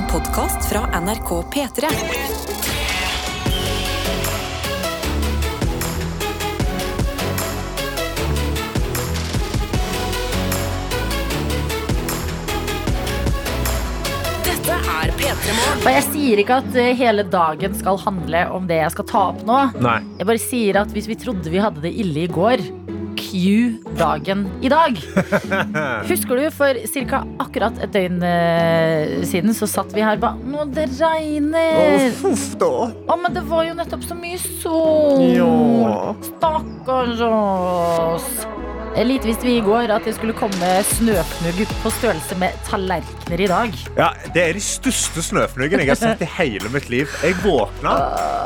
En podkast fra NRK P3. Dette er P3 Morgen. Og jeg sier ikke at eh, hele dagen skal handle om det jeg skal ta opp nå. Nei. Jeg bare sier at hvis vi trodde vi hadde det ille i går, cue dagen i dag. Husker du for ca. akkurat et døgn eh, siden så satt vi her bare Nå, det regner! Uff da. Å, men det var jo nettopp så mye sol! Ja. Stakkars oss! Lite visste vi i går at det skulle komme snøfnugg på størrelse med tallerkener i dag. Ja, det er de største snøfnuggene jeg har sett i hele mitt liv. Jeg våkna,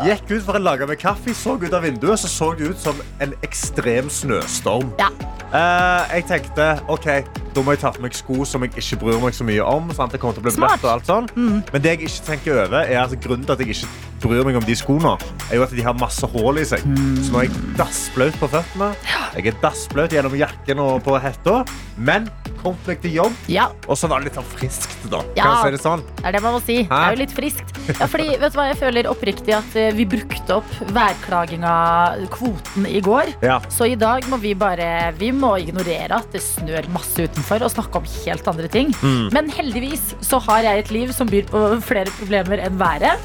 gikk ut for å lage meg kaffe, så ut av vinduet, så så det ut som en ekstrem snøstorm. Ja. Eh, jeg tenkte OK, da må jeg ta på meg sko som jeg ikke bryr meg så mye om. Sant? Det kommer til å bli Smart. og alt sånn. Men det jeg ikke tenker over, er altså grunnen til at jeg ikke bryr meg om de skoene, er jo at de har masse hull i seg. Så nå er jeg dassblaut på føttene. Jeg er dassblaut gjennom jakken og på hetta. Men til jobb, Ja, og så var det litt sånn friskt, da. Ja. Kan jeg si det sånn? det er det man må si. Det er jo litt friskt. Ja, fordi, vet du hva, Jeg føler oppriktig at eh, vi brukte opp værklaginga-kvoten i går. Ja. Så i dag må vi bare Vi må ignorere at det snør masse utenfor, og snakke om helt andre ting. Mm. Men heldigvis så har jeg et liv som byr på flere problemer enn været.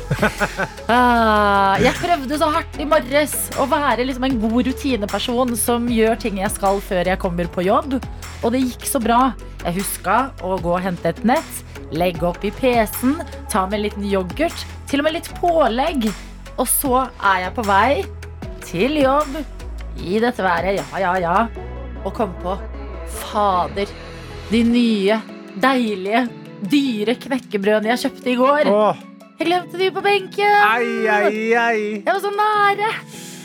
Uh, jeg prøvde så hardt i morges å være liksom en god rutineperson som gjør ting jeg skal før jeg kommer på jobb. Og det gikk så bra. Jeg huska å gå og hente et nett, legge opp i PC-en, ta med en liten yoghurt, til og med litt pålegg. Og så er jeg på vei til jobb i dette været, ja, ja, ja. Og kom på Fader, de nye, deilige, dyre knekkebrødene jeg kjøpte i går. Åh, Jeg glemte de på benken! Ei, ei, ei. Jeg var så nære!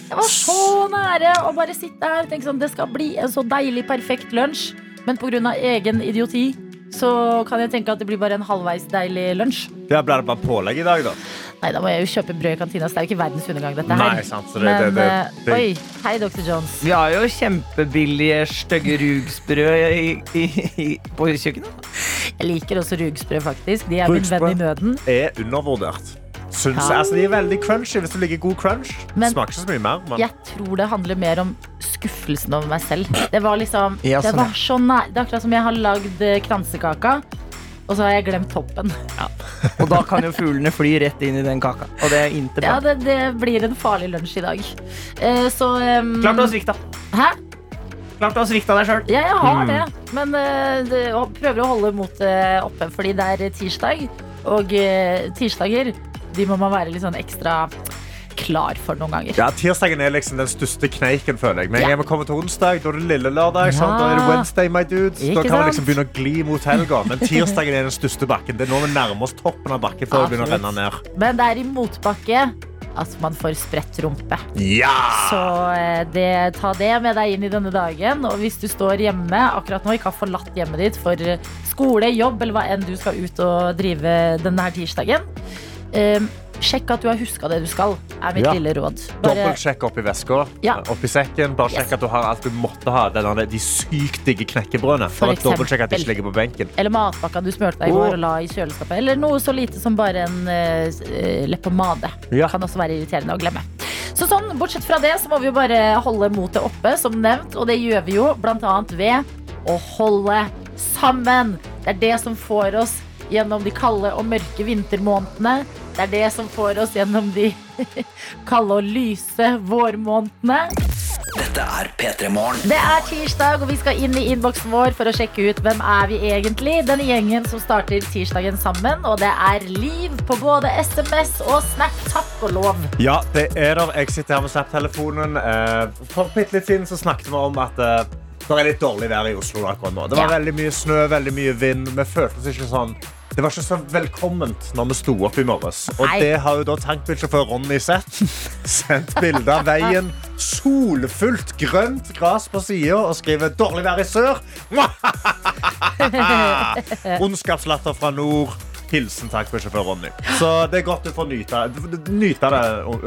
Jeg var så nære å bare sitte her og tenke sånn Det skal bli en så deilig, perfekt lunsj. Men pga. egen idioti så kan jeg tenke at det blir bare en halvveis deilig lunsj. Ja, Blir det bare pålegg i dag, da? Nei, da må jeg jo kjøpe brød i kantina, så det er jo ikke verdens undergang, dette her. Nei, sant, så det- Men det- det- eh, det- oi, hei, Dr. Jones. Vi har jo kjempebillige, stygge rugsbrød i, i, i, på kjøkkenet. Jeg liker også rugsprø, faktisk. De er min venn i nøden. Er undervurdert. Syns Ja. jeg. Altså, de er veldig crunchy hvis du liker god crunch. Men- Smaker ikke så mye mer. Men Jeg tror det handler mer om skuffelsen over meg selv. Det var liksom Ja, Det sånn, var så nær. Det er akkurat som jeg har lagd eh, kransekaka, og så har jeg glemt toppen. Og da kan jo fuglene fly rett inn i den kaka. Og det er inte Ja, det, det blir en farlig lunsj i dag. Eh, så um, Klart du har svikta. Hæ? Klart du har svikta deg sjøl. Ja, jeg har Mm. det. Men uh, det, prøver å holde motet oppe, fordi det er tirsdag. Og uh, tirsdager de må man være litt sånn ekstra klar for noen ganger. ja, Tirsdagen er liksom den største kneiken, føler jeg. Men Ja. jeg må komme til onsdag, da er det lille lørdag. Ja. Da er det Wednesday, my dudes. Da kan kan man liksom begynne å gli mot helga. Men tirsdagen er den største bakken. Det er nå vi nærmer oss toppen av bakken før vi begynner å renne ned. Men det er i motbakke at man får spredt rumpe. Ja! Så eh, det, ta det med deg inn i denne dagen. Og hvis du står hjemme akkurat nå, ikke har forlatt hjemmet ditt for skole, jobb eller hva enn du skal ut og drive denne her tirsdagen, eh, sjekk at du har huska det du skal, er mitt Ja. lille råd. Bare, Dobbeltsjekk oppi veska, Ja. oppi sekken. Bare Yes. sjekk at du har alt du måtte ha. Denne, de sykt digge knekkebrødene. For For å dobbeltsjekke at de ikke ligger på benken. eller matpakka du smurte deg i går og la i kjøleskapet. Eller noe så lite som bare en uh, leppepomade. Ja. Kan også være irriterende å glemme. Så sånn, Bortsett fra det så må vi jo bare holde motet oppe, som nevnt. Og det gjør vi jo bl.a. ved å holde sammen. Det er det som får oss gjennom de kalde og mørke vintermånedene. Det er det som får oss gjennom de kalde og lyse vårmånedene. Dette er P3 Morgen. Det er tirsdag, og vi skal inn i innboksen vår for å sjekke ut hvem er vi egentlig. Denne gjengen som starter tirsdagen sammen, og det er liv på både SMS og Snap. Takk og lov. Ja, det er der. Jeg sitter her med Snap-telefonen. Eh, For bitte litt siden så snakket vi om at eh, det er litt dårlig vær i Oslo akkurat nå. Det var Ja. veldig mye snø, veldig mye vind. Vi følte oss ikke sånn det var ikke så velkomment når vi sto opp i morges. Og Nei. det har jo da tankbilsjåfør Ronny sett. Sendt bilde av veien. Solfullt grønt gras på sida og skriver 'dårlig vær i sør'. Ondskapslatter fra nord. Hilsen taxfree-sjåfør Ronny. Så det er godt du får nyte, nyte det,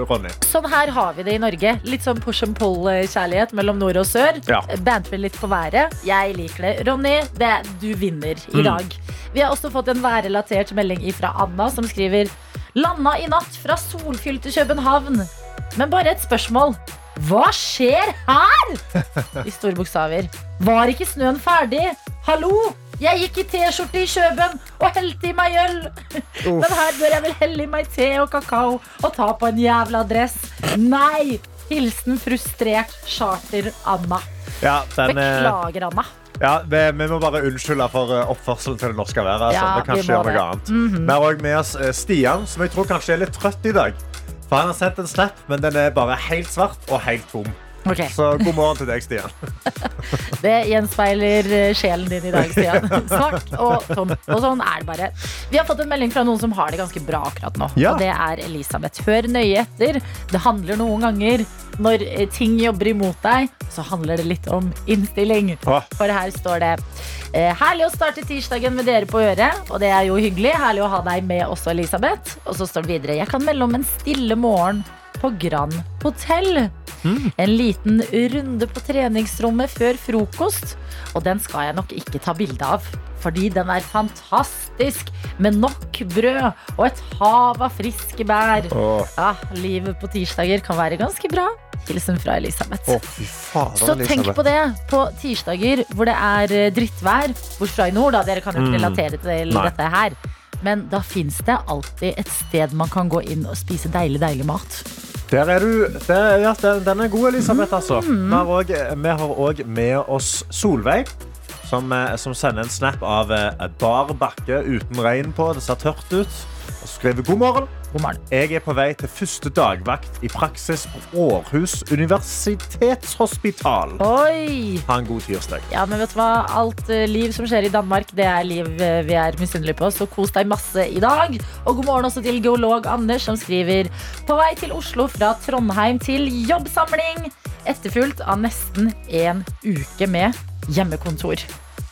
Ronny. Sånn her har vi det i Norge. Litt sånn push and pull-kjærlighet mellom nord og sør. Ja. Banter litt på været. Jeg liker det. Ronny, det, du vinner i Mm. dag. Vi har også fått en værrelatert melding fra Anna, som skriver Landa i natt fra solfylte København. Men bare et spørsmål. Hva skjer her? I store bokstaver. Var ikke snøen ferdig? Hallo? Jeg gikk i T-skjorte i Kjøben og helte i meg øl. Men her bør jeg vel helle i meg te og kakao og ta på en jævla dress. Nei! Hilsen frustrert charter-Anna. Ja, eh, Beklager, Anna. ja, vi, vi må bare unnskylde for eh, oppførselen til det norske været. Ja, vi kan vi ikke må gjøre noe det. annet. Vi har også med oss eh, Stian, som jeg tror kanskje er litt trøtt i dag. For han har sendt en snap, men den er bare helt svart og helt tom. Ok, Så god morgen til deg, Stian. Det gjenspeiler eh, sjelen din i dag, Stian. Svart og tom. Og sånn er det bare. Vi har fått en melding fra noen som har det ganske bra akkurat nå. Ja. Og det er Elisabeth. Hør nøye etter. Det handler noen ganger når eh, ting jobber imot deg, så handler det litt om innstilling. For her står det eh, Herlig å starte tirsdagen med dere på øret. Og det er jo hyggelig. Herlig å ha deg med også, Elisabeth. Og så står det videre Jeg kan melde om en stille morgen på Grand Hotell. En liten runde på treningsrommet før frokost. Og den skal jeg nok ikke ta bilde av. Fordi den er fantastisk, med nok brød og et hav av friske bær. Åh. Ja, Livet på tirsdager kan være ganske bra. Hilsen fra Elisabeth. Fy fader, Så tenk på det på tirsdager hvor det er eh, drittvær. Bortsett fra i nord, da. Dere kan jo ikke Mm. relatere til mm. dette her. Men da fins det alltid et sted man kan gå inn og spise deilig, deilig mat. Der er du. Der, ja, den, den er god, Elisabeth. Altså. Mm. Vi har også- vi har òg med oss Solveig, som, eh, som sender en snap av eh, bar bakke uten regn på. Det ser tørt ut. Og skriver god morgen. God morgen. Jeg er på vei til første dagvakt i praksis på Århus universitetshospital. Oi! Ha en god tirsdag. Ja, men vet du hva? Alt eh, liv som skjer i Danmark, det er liv vi er misunnelige på. Så kos deg masse i dag. Og god morgen også til geolog Anders, som skriver På vei til Oslo fra Trondheim til jobbsamling. Etterfulgt av nesten en uke med hjemmekontor.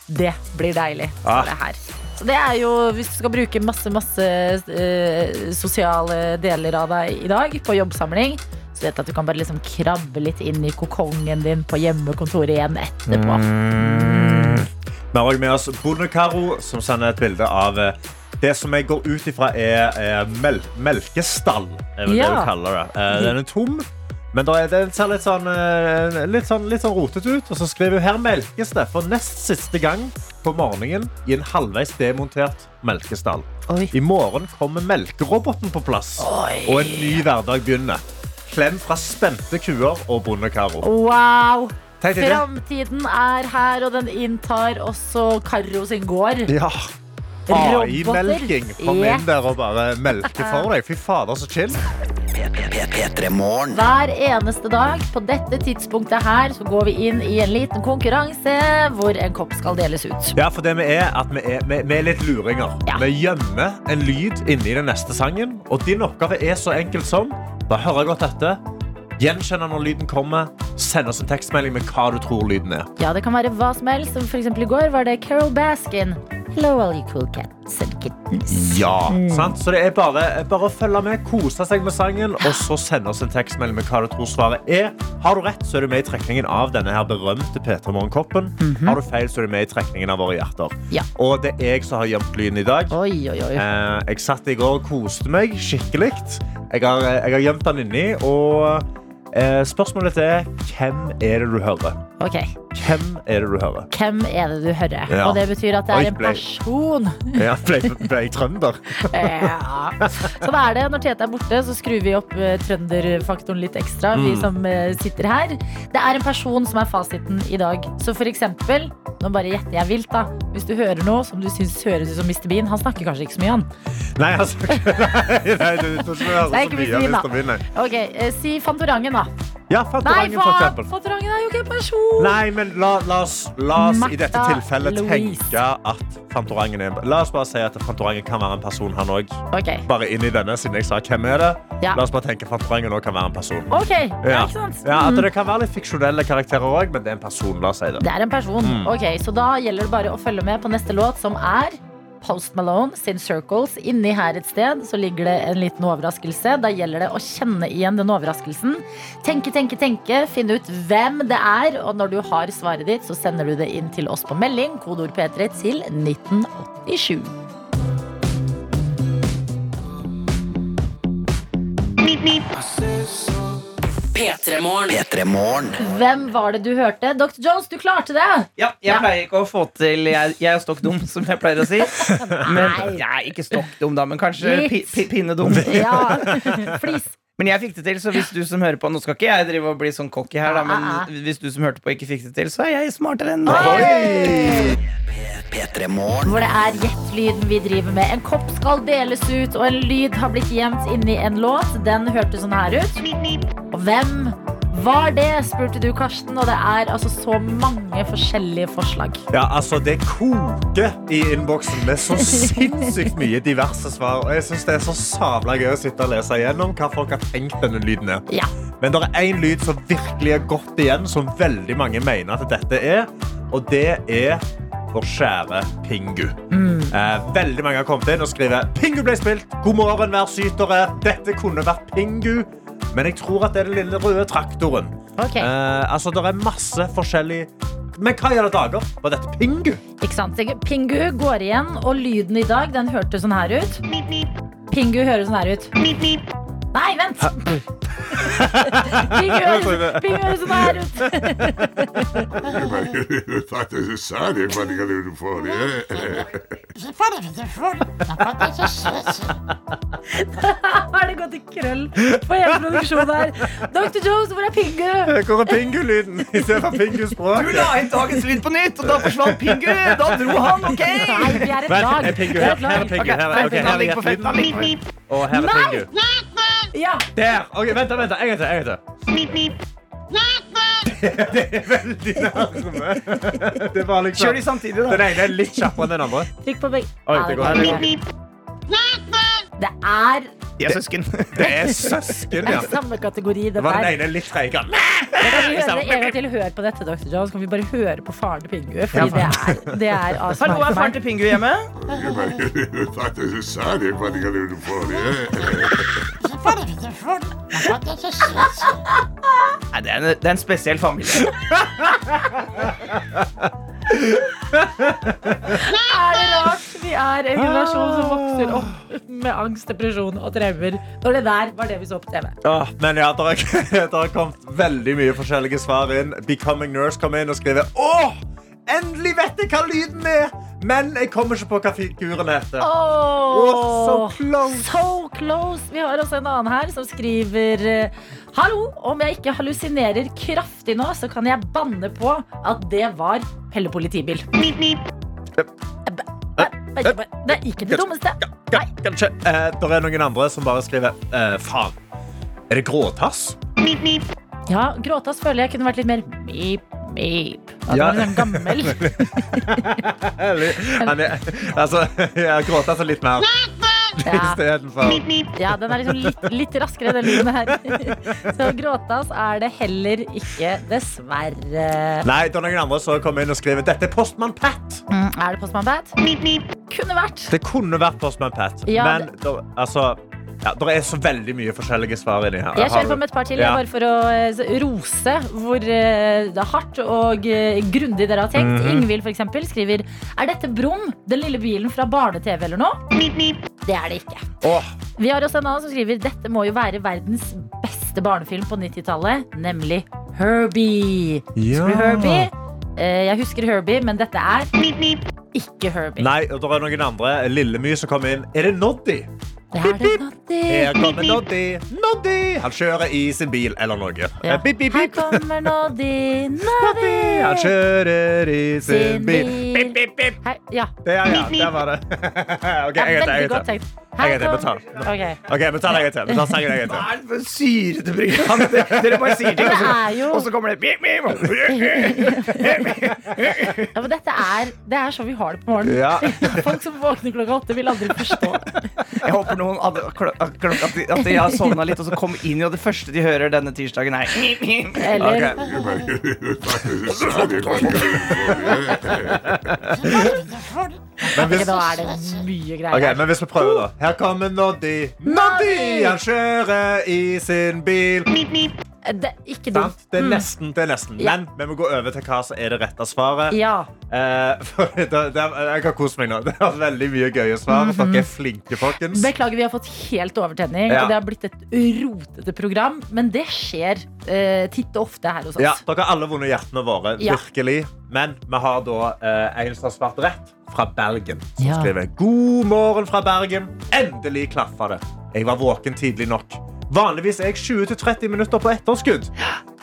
Det blir deilig. Ah. det her. Så det er jo, Hvis du skal bruke masse masse uh, sosiale deler av deg i dag på jobbsamling, så vet du at du kan bare liksom krabbe litt inn i kokongen din på hjemmekontoret igjen etterpå. Vi har også med oss Bonde-Caro, som sender et bilde av eh, det som jeg går ut ifra er, er mel melkestall. Er vel Ja. det du kaller det. Eh, Den er tom, men da er det ser litt sånn, eh, litt sånn, litt sånn rotete ut. Og så skriver hun her melkes det for nest siste gang på morgenen i en halvveis demontert melkestall. Oi. I morgen kommer melkeroboten på plass, og en ny hverdag begynner. Klem fra spente kuer og Bonde-Caro. Wow! Framtiden er her, og den inntar også Karo sin gård. Ja. AI-melking. Kom inn der og bare melke for deg. Fy fader, så chill. P3 Morgen. Hver eneste dag på dette tidspunktet her så går vi inn i en liten konkurranse hvor en kopp skal deles ut. Ja, for det vi er, at vi er, vi, vi er litt luringer. Ja. Vi gjemmer en lyd inni den neste sangen, og din oppgave er så enkelt som Bare hør godt etter. Gjenkjenne når lyden kommer. Send oss en tekstmelding med hva du tror lyden er. Ja, det kan være hva som helst. For eksempel i går var det Carol Baskin. Hello, all you cool cats and kittens. Ja, sant? Så det er bare, bare å følge med, kose seg med sangen, og så sende oss en tekstmelding med hva du tror svaret er. Har du rett, så er du med i trekningen av denne her berømte P3 Morgenkoppen. Har du feil, så er du med i trekningen av Våre hjerter. Ja. Og det er jeg som har gjemt lyden i dag. Oi, oi, oi. Eh, jeg satt i går og koste meg skikkelig. Jeg har, jeg har gjemt den inni, og eh, spørsmålet er hvem er det du hører? Ok, Hvem er det du hører? Hvem er det du hører? Ja. Og det betyr at det er en person. Ja, ble, ble jeg trønder? Ja. Sånn er det. Når Tete er borte, så skrur vi opp eh, trønderfaktoren litt ekstra. Vi Mm. som eh, sitter her. Det er en person som er fasiten i dag. Så for eksempel, nå bare gjetter jeg vilt, da. Hvis du hører noe som du syns høres ut som Mr. Bean, han snakker kanskje ikke så mye, han. Nei, altså Nei, nei du tror ikke du, du, du, så du, mye av Mr. Bean, da. Mr. Bean, nei. Ok, eh, Si Fantorangen, da. Ja, Fantorangen, for eksempel. Fantorangen er jo ikke en person! Nei, men la, la oss, la oss i dette tilfellet Louise. tenke at Fantorangen er en La oss bare si at Fantorangen kan være en person, han òg. Okay. Bare inn i denne, siden jeg sa hvem er det. Ja. La oss bare tenke Fantorangen òg kan være en person. Ok, ja, Ja. ikke sant? Ja, at Mm. det kan være litt fiksjonelle karakterer òg, men det er en person. La oss si det. Det er en person. Mm. Ok, Så da gjelder det bare å følge med på neste låt, som er Post Malone sin Circles. Inni her et sted så ligger det en liten overraskelse. Da gjelder det å kjenne igjen den overraskelsen. Tenke, tenke, tenke. Finne ut hvem det er. Og når du har svaret ditt, så sender du det inn til oss på melding. kodord P3 til 1987. I said so P3morgen. Hvem var det du hørte? Dr. Jones, du klarte det! Ja, jeg ja. pleier ikke å få til Jeg, jeg er stokk dum, som jeg pleier å si. Men, nei, ikke stokk dum, da, men kanskje pi, pi, pinnedum. Ja. Flis. Men jeg fikk det til, så hvis du som hører på Nå skal ikke jeg drive og bli sånn cocky her, da, Ah, ah, men hvis du som hørte på, ikke fikk det til, så er jeg smartere enn deg. Hvor det er gjett-lyden vi driver med. En kopp skal deles ut, og en lyd har blitt gjemt inni en låt. Den hørtes sånn her ut. Og hvem var det, spurte du, Karsten. Og det er altså så mange forskjellige forslag. Ja, altså Det koker i innboksen med så sinnssykt mye diverse svar. Og jeg synes Det er så sabla gøy å sitte og lese igjennom hva folk har tenkt denne lyden er. Ja. Men det er én lyd som virkelig er godt igjen, som veldig mange mener at dette er. Og det er vår kjære Pingu. Eh, veldig mange har kommet inn og skriver Pingu ble spilt. God morgen, vær sytere. Dette kunne vært Pingu. Men jeg tror at det er den lille røde traktoren. Okay. Eh, altså, Det er masse forskjellig Men hva i alle dager? Var dette Pingu? Ikke sant? Pingu går igjen, og lyden i dag den hørtes sånn her ut. Pingu høres sånn her ut. Nei, vent! Pingu høres, Pingu sånn her ut. Faktiskt sa det vad ni du få det. Har det gått i krøll på hele produksjonen her? Dr. Jones, hvor er Pingu? Hvor er Pingu-lyden istedenfor Du Pingu-språket? la inn dagens lyd på nytt, og da forsvant Pingu! Da dro han, OK? Nei, vi er et lag. er Pingu er her? Her er. Pingu. Her er, Pingu. her han er. Og her er! Pingu. Ja. Der! Ok, Vent, da, vent, da. en gang til. En gang til. Det er veldig nærme. Det var liksom Kjør de samtidig, da. Den ene er litt kjappere enn den andre. Trykk på begge. Oi, det det går. Det er De er søsken. Det er søsken, ja. samme kategori. Det var den er. ene litt treigere. Da kan vi høre det en gang til. Hør på dette, Dr. Jones. Kan vi bare høre på faren til Pingu? Fordi det er, det er Hallo, er faren til Pingu hjemme? Sa det ni kan få det. Nei, det er en, det er en spesiell familie. Er det rart? Vi er en generasjon som vokser opp med angst, depresjon og traumer. Når det der var det vi så på TV. Åh, men ja, det har kommet veldig mye forskjellige svar inn. Becoming Nurse kom inn og skriver Åh, endelig vet jeg hva lyden er! Men jeg kommer ikke på hva figuren heter. Åh, oh, so close. So close. Vi har også en annen her som skriver eh, Hallo, om jeg ikke hallusinerer kraftig nå, så kan jeg banne på at det var Pelle politibil. Det er ikke det dummeste. Nei. kanskje. Eh, det er noen andre som bare skriver eh, Faen. Er det gråtass? Ja, Gråtass føler jeg kunne vært litt mer meep, meep. At Ja. han er sånn gammel. Han er, altså, jeg gråter altså litt mer Ja. Ja, den er liksom litt, litt raskere, den lyden her. Så gråtas er det heller ikke, dessverre. Nei, det er noen andre som kommer inn og skriver Dette er Postmann Pat. Mm, er det Postmann Pat? Kunne vært. Det kunne vært Postmann Pat, Ja, men det, altså ja, Det er så veldig mye forskjellige svar inni her. Jeg kjører på med et par til, Ja. bare for å eh, rose hvor eh, det er hardt og eh, grundig dere har tenkt. Mhm. Ingvild for eksempel, skriver Er dette Brum, den lille bilen fra barne-TV eller noe? Det er det ikke. Åh, Vi har også en annen som skriver Dette må jo være verdens beste barnefilm på 90-tallet, nemlig Herbie. Ja. Herbie? Jeg husker Herbie, men dette er ikke Herbie. Nei, og det er noen andre. Lillemy som kom inn. Er det Noddy? Det er det Noddy. Her kommer Noddy. Noddy! Han kjører i sin bil eller noe. Ja. Bip, Bip, bip, Her kommer Noddy, Noddy! Han kjører i sin Sin bil. bil. Bip, bip, bip. Her, ja. Det, ja, ja, der var det. OK, en veldig gang til. En gang til. En betal. Ok. OK, vi en gang til. Vi tar sangen en gang Hva til. er det for syrete program? Dere- bare sier ting, og Det så, jo og så kommer det ja, men dette er, Det er sånn vi har det på morgenen. Ja. Folk som våkner klokka åtte, vil aldri forstå. Jeg håper noen hadde, klok- at, de, at de har sovna litt, og så kom inn, og det første de hører denne tirsdagen, er. Eller Ok. Men hvis, Ok, da er det mye greier. Ok, men hvis vi prøver, da. Her kommer Noddy. Noddy! Han kjører i sin bil. Det, ikke dumt. Det er nesten. det er nesten Ja. Men vi må gå over til hva som er det rette svaret. Ja. Eh, for det, det, jeg har kost meg nå. Det er veldig mye gøye svar. Dere er flinke, folkens. Beklager, vi har fått helt overtenning, Ja. og det har blitt et rotete program. Men det skjer eh, titt og ofte her hos oss. Ja, dere har alle vunnet hjertene våre. Virkelig. Men vi har da eh, en som har svart rett, fra Bergen. Som skriver God morgen fra Bergen. Endelig klaffa det. Jeg var våken tidlig nok. Vanligvis er jeg 20-30 minutter på etterskudd.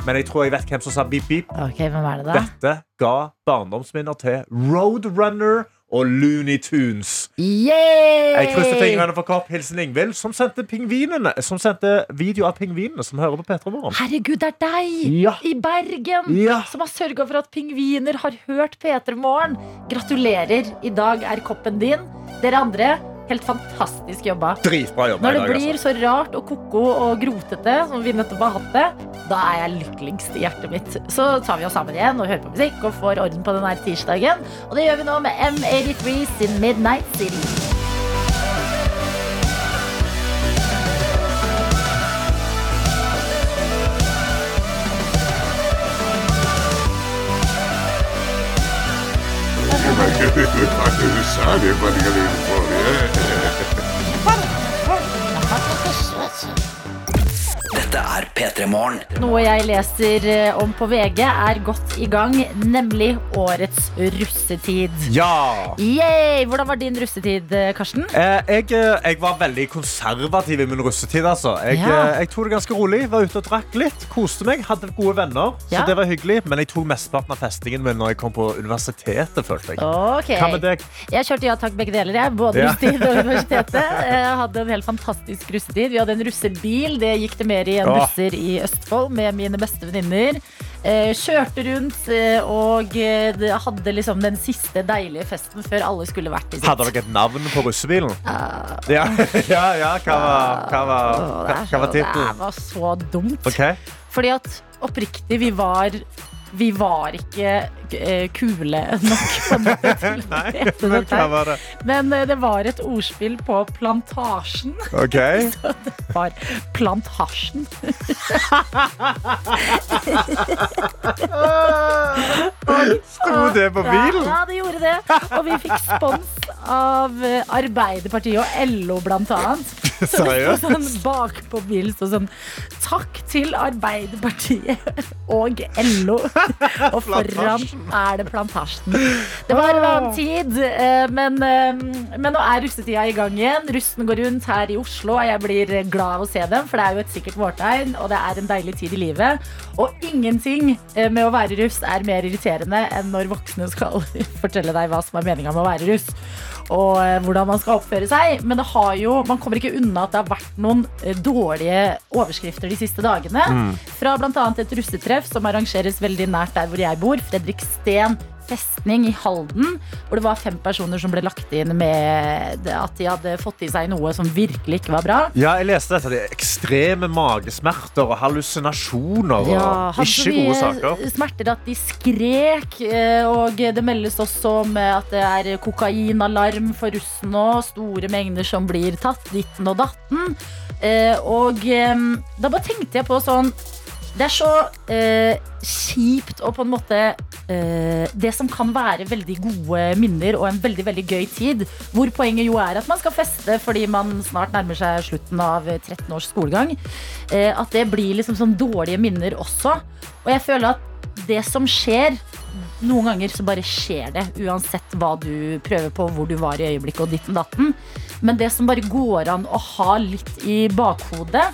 Men jeg tror jeg vet hvem som sa beep beep. Okay, Hvem er det, da? Dette ga barndomsminner til Roadrunner og Looney Tunes. Yay! Jeg krysser fingrene for Kopp. Hilsen Ingvild, som sendte, pingvinene, som sendte video av pingvinene som hører på P3 Morgen. Herregud, det er deg Ja. i Bergen Ja. som har sørga for at pingviner har hørt P3 Morgen. Gratulerer. I dag er koppen din. Dere andre, helt fantastisk jobba. Dritbra jobba Når i det dag. blir Altså. så rart og ko-ko og grotete som vi nettopp har hatt det, da er jeg lykkeligst i hjertet mitt. Så tar vi oss sammen igjen og hører på musikk og får orden på denne tirsdagen. Og det gjør vi nå med M83 sin Midnight City. Det er det du sa? Det ます。Dette er P3 Morgen. Noe jeg leser eh, om på VG, er godt i gang, nemlig årets russetid. Ja! Yay! Hvordan var din russetid, eh, Karsten? Eh, jeg, eh, jeg var veldig konservativ i min russetid. Altså. Jeg, Ja. jeg tok det ganske rolig. Var ute og drakk litt. Koste meg. Hadde gode venner. Så Ja. det var hyggelig Men jeg tok mesteparten av festingen min når jeg kom på universitetet. følte jeg Ok. Hva med deg? Jeg kjørte ja takk begge deler. Jeg. Både Ja. russetid og universitetet. Jeg hadde en helt fantastisk russetid. Vi hadde en russebil. Det gikk det mer i enn Åh. busser i Østfold med mine beste venninner. Eh, kjørte rundt eh, og eh, hadde liksom den siste deilige festen før alle skulle vært i sitt. Hadde dere et navn på russebilen? Ja, ja, ja. Hva var, hva var, det, hva, er var så, det var så dumt. Okay. Fordi at oppriktig, vi var vi var ikke eh, kule nok til å hete men dette hva var det? Men eh, det var et ordspill på plantasjen. Ok. Det var plantasjen. Sto det på bilen? Ja, det gjorde det. Og vi fikk spons av eh, Arbeiderpartiet og LO, blant annet. Så det sto Seriøst? sånn bakpå bilen sto sånn Takk til Arbeiderpartiet og LO. Og foran er det Plantasjen. Det var en annen tid, eh, men, eh, men nå er russetida i gang igjen. Russen går rundt her i Oslo, og jeg blir glad av å se dem, for det er jo et sikkert vårtegn, og det er en deilig tid i livet. Og ingenting med å være russ er mer irriterende enn når voksne skal fortelle deg hva som er meninga med å være russ og eh, hvordan man skal oppføre seg. Men det har jo, man kommer ikke unna at det har vært noen eh, dårlige overskrifter de siste dagene. Fra bl.a. et russetreff som arrangeres veldig nært der hvor jeg bor. Fredriksten festning i Halden. Hvor det var fem personer som ble lagt inn med at de hadde fått i seg noe som virkelig ikke var bra. Ja, jeg leste dette. Det er ekstreme magesmerter og hallusinasjoner. Ja, og ikke gode saker. smerter at de skrek. eh, Og det meldes også om eh, at det er kokainalarm for russen nå. Store mengder som blir tatt, ditten og datten. Eh, Og da bare tenkte jeg på sånn Det er så eh, kjipt og på en måte eh, Det som kan være veldig gode minner og en veldig veldig gøy tid, hvor poenget jo er at man skal feste fordi man snart nærmer seg slutten av 13 års skolegang, eh, at det blir liksom sånn dårlige minner også. Og jeg føler at det som skjer noen ganger så bare skjer det, uansett hva du prøver på, hvor du var i øyeblikket og ditten datten. Men det som bare går an å ha litt i bakhodet,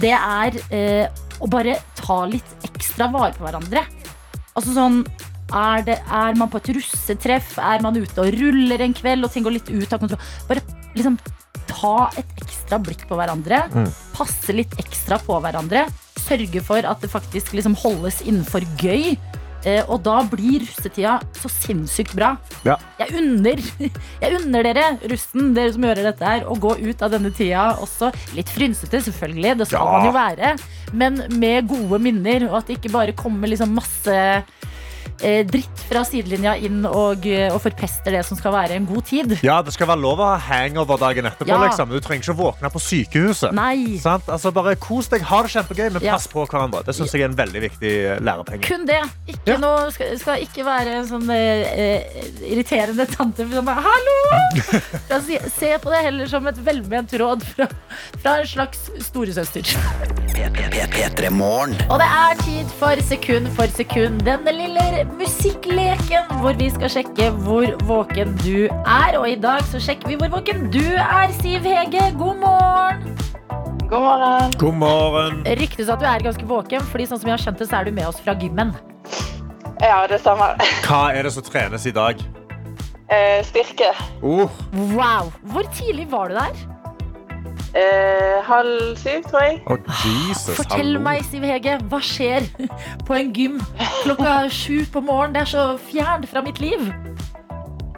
det er eh, å bare ta litt ekstra vare på hverandre. Altså sånn er, det, er man på et russetreff? Er man ute og ruller en kveld og ting går litt ut av kontroll? Bare liksom ta et ekstra blikk på hverandre. Passe litt ekstra på hverandre. Sørge for at det faktisk liksom holdes innenfor gøy. Eh, og da blir russetida så sinnssykt bra. Ja. Jeg unner, jeg unner dere, russen, dere som gjør dette her, å gå ut av denne tida også litt frynsete, selvfølgelig. Det skal Ja. man jo være. Men med gode minner, og at det ikke bare kommer liksom masse dritt fra sidelinja inn og, eh, og forpester det som skal være en god tid. Ja, Det skal være lov å ha hangover dagen etterpå. Ja. Liksom. Du trenger ikke å våkne på sykehuset. Nei. Sant? Altså, bare Kos deg, ha det kjempegøy, men Ja. pass på hverandre. Det synes jeg er en veldig viktig eh, lærepenge. Kun det. Ikke Ja. noe, skal, skal ikke være en sånn eh, eh, irriterende tante som bare 'hallo!' Si, se på det heller som et velment råd fra, fra en slags storesøster. P3 Morgen. Og det er tid for sekund for sekund. Denne lille musikkleken hvor vi skal sjekke hvor våken du er. Og i dag så sjekker vi hvor våken du er, Siv Hege. God morgen. God morgen. God morgen. Ryktes at du er ganske våken, fordi sånn som jeg har skjønt det, så er du med oss fra gymmen. Ja, det stemmer. Hva er det som trenes i dag? Eh, styrke. Oh, Wow. Hvor tidlig var du der? Eh, halv syv, tror jeg. oh, Jesus, Fortell hallo. meg, Siv Hege, hva skjer på en gym klokka sju på morgenen? Det er så fjernt fra mitt liv.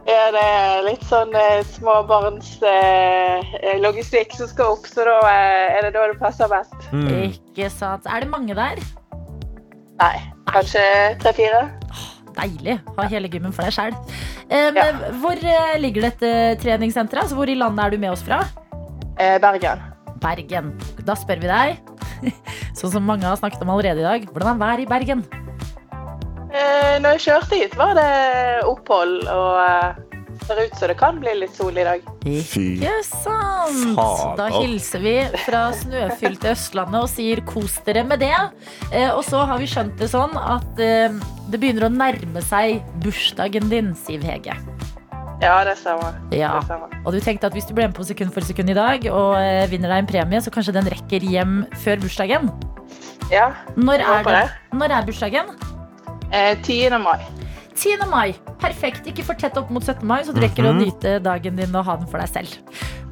Ja, det er litt sånn eh, småbarns eh, eh, som skal opp, så da eh, er det da det passer best. Mm. Ikke sant. Er det mange der? Nei, kanskje tre-fire? Deilig. Ha hele gymmen for deg sjæl. Ja. Hvor eh, ligger dette treningssenteret? Altså, hvor i landet er du med oss fra? Eh, Bergen. Bergen. Da spør vi deg, sånn som mange har snakket om allerede i dag, hvordan er været i Bergen? Eh, når jeg kjørte hit, var det opphold, og eh, ser ut som det kan bli litt sol i dag. Ikke sant? Da hilser vi fra snøfylte Østlandet og sier kos dere med det. Eh, og så har vi skjønt det sånn at eh, det begynner å nærme seg bursdagen din, Siv Hege. Ja, det stemmer. Ja. Det stemmer. Og du tenkte at hvis du ble med på sekund for sekund i dag og eh, vinner deg en premie, så kanskje den rekker hjem før bursdagen. Ja, Når er, det? det. Når er bursdagen? eh, 10. mai. 10. mai. Perfekt. Ikke for tett opp mot 17. mai, så du rekker å nyte dagen din og ha den for deg selv.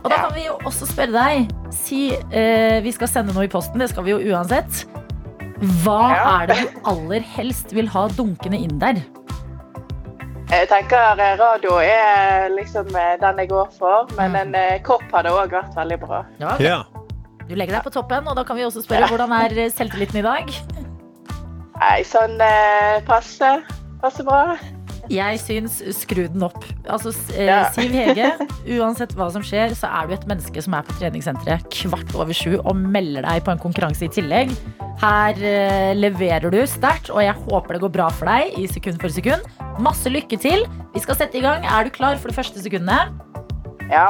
Og da Ja. kan vi jo også spørre deg Si eh, vi skal sende noe i posten, det skal vi jo uansett. Hva Ja. er det du aller helst vil ha dunkende inn der? Jeg tenker eh, radio er liksom eh, den jeg går for, men en eh, kopp hadde òg vært veldig bra. Ja. Du legger deg på toppen, og da kan vi også spørre hvordan er selvtilliten i dag? Nei, sånn passe. Passe bra. Jeg syns skru den opp. Altså, eh, Ja. Siv Hege, uansett hva som skjer, så er du et menneske som er på treningssenteret kvart over sju og melder deg på en konkurranse i tillegg. Her eh, leverer du sterkt, og jeg håper det går bra for deg i sekund for sekund. Masse lykke til. Vi skal sette i gang. Er du klar for det første sekundet? Ja.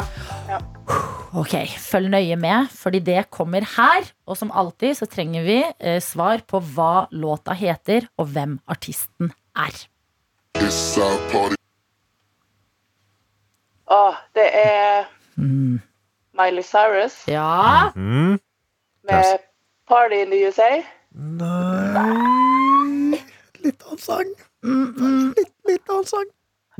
Ok, Følg nøye med, fordi det kommer her. Og som alltid så trenger vi eh, svar på hva låta heter, og hvem artisten er. It's our party. Å, det er Miley Cyrus Ja. Mm. med Party in the USA. Nei Litt annen sang. Litt, litt annen sang.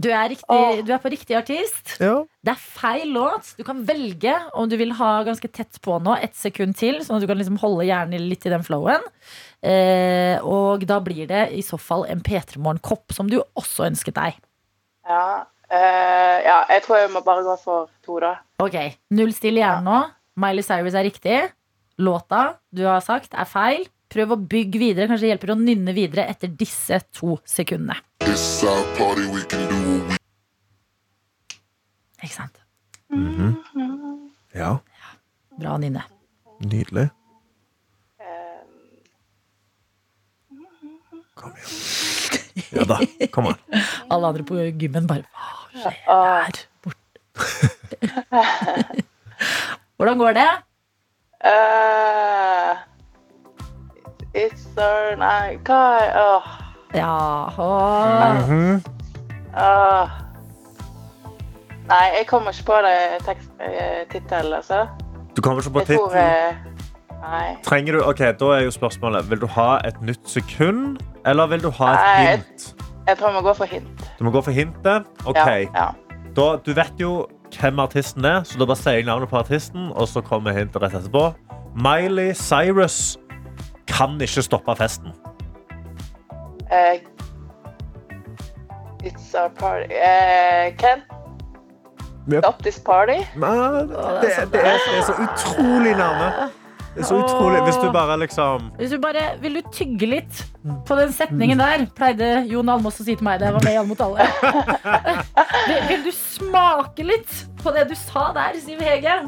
Du er, riktig, du er på riktig artist. Ja. Det er feil låt. Du kan velge om du vil ha ganske tett på nå, ett sekund til, sånn at du kan liksom holde hjernen litt i den flowen. Eh, og da blir det i så fall en P3 Morgen-kopp, som du også ønsket deg. Ja. eh, ja, jeg tror jeg må bare gå for to, da. Ok, Null stille hjernen nå. Miley Cyrus er riktig. Låta du har sagt, er feil. Prøv å bygge videre. Kanskje det hjelper å nynne videre etter disse to sekundene. It's our party. We can do what we Ikke sant? ja. Bra nynne. Nydelig. Kom igjen. Ja da. Kom an. Alle andre på gymmen bare Hva skjer ah, der borte? Hvordan går det? Uh, It's our nice. hva Ja, åh. Mhm. åh. Nei, jeg kommer ikke på det Tittelen altså. Du kommer ikke på Jeg tror tittelen. eh, Nei. Trenger du, ok, Da er jo spørsmålet Vil du ha et nytt sekund, eller vil du ha et Nei, hint? Jeg tror jeg må gå for hint. Du må gå for hintet. Ok, Ja, ja. da, Du vet jo hvem artisten er, så da bare sier jeg navnet på artisten, og så kommer hintet rett etterpå. Miley Cyrus kan ikke stoppe festen. Eh, it's our party. uh, Ken? Yep. Stop this party? Nei, det, det, er, det er så utrolig nærme. Det er så utrolig. Hvis du bare liksom Hvis du bare Vil du tygge litt på den setningen der? Pleide Jon Almaas å si til meg da jeg var med i Alle mot alle. vil, vil du smake litt på det du sa der, Siv Hege?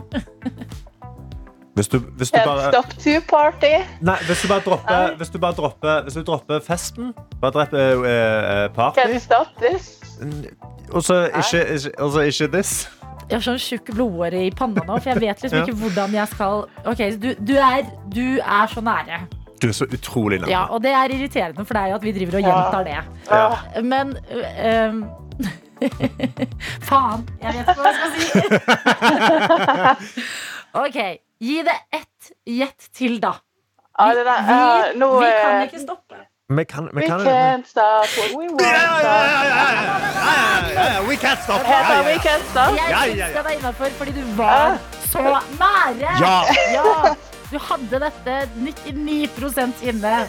Hvis du, hvis du bare stop to party. Nei, hvis du bare dropper, hvis du bare dropper, hvis du dropper festen, bare dropper uh, party, Can't stop this. og så ikke, ikke, ikke this Jeg har sånn tjukk blodåre i panna nå, for jeg vet liksom Ja. ikke hvordan jeg skal Ok, du, du, er, du er så nære. Du er så utrolig nære Ja, og det er irriterende for deg at vi driver og gjentar det. Ja. Men um, Faen, jeg vet ikke hva jeg skal si. ok, gi det ett gjett til, da. Vi, det der, Vi, eh, vi kan ikke stoppe. Vi kan, vi We kan can't stop we ja, ja, We can't stop. We can't stop. Jeg ja, deg innafor fordi du var så nære. Ja. Ja, Du hadde dette 99% inne.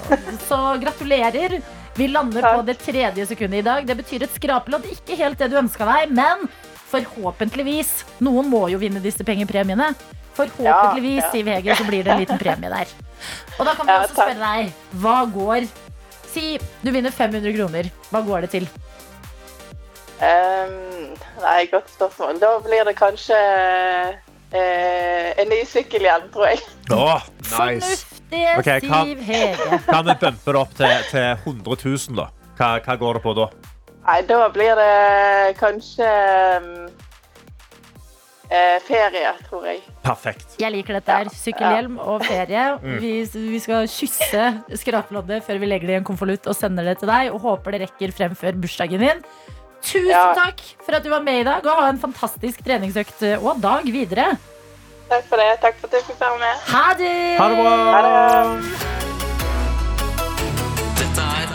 Så gratulerer. Vi lander på det tredje sekundet i dag. Det betyr et skrapelodd. Ikke helt det du ønska deg, men forhåpentligvis. Noen må jo vinne disse pengepremiene. Forhåpentligvis, Ja, ja. Siv Hege, så blir det en liten premie der. Og da kan vi Ja, også spørre deg, hva går Si du vinner 500 kroner. Hva går det til? Um, nei, godt spørsmål. Da blir det kanskje uh, en ny sykkelhjelm, tror jeg. Åh, nice. Fornuftige okay, hva- Siv Hege. Kan vi bumpe det opp til, til 100 000, da? Hva, hva går det på da? Nei, da blir det kanskje um, eh, ferie, tror jeg. Perfekt. Jeg liker dette her. Sykkelhjelm og ferie. Mm. Vi, vi skal kysse skrapeloddet før vi legger det i en konvolutt og sender det til deg. Og håper det rekker frem før bursdagen din. Tusen Ja. takk for at du var med i dag, og ha en fantastisk treningsøkt og dag videre. Takk for det. Takk for at jeg fikk være med. Ha det! Ha det bra. Ha det. Dette er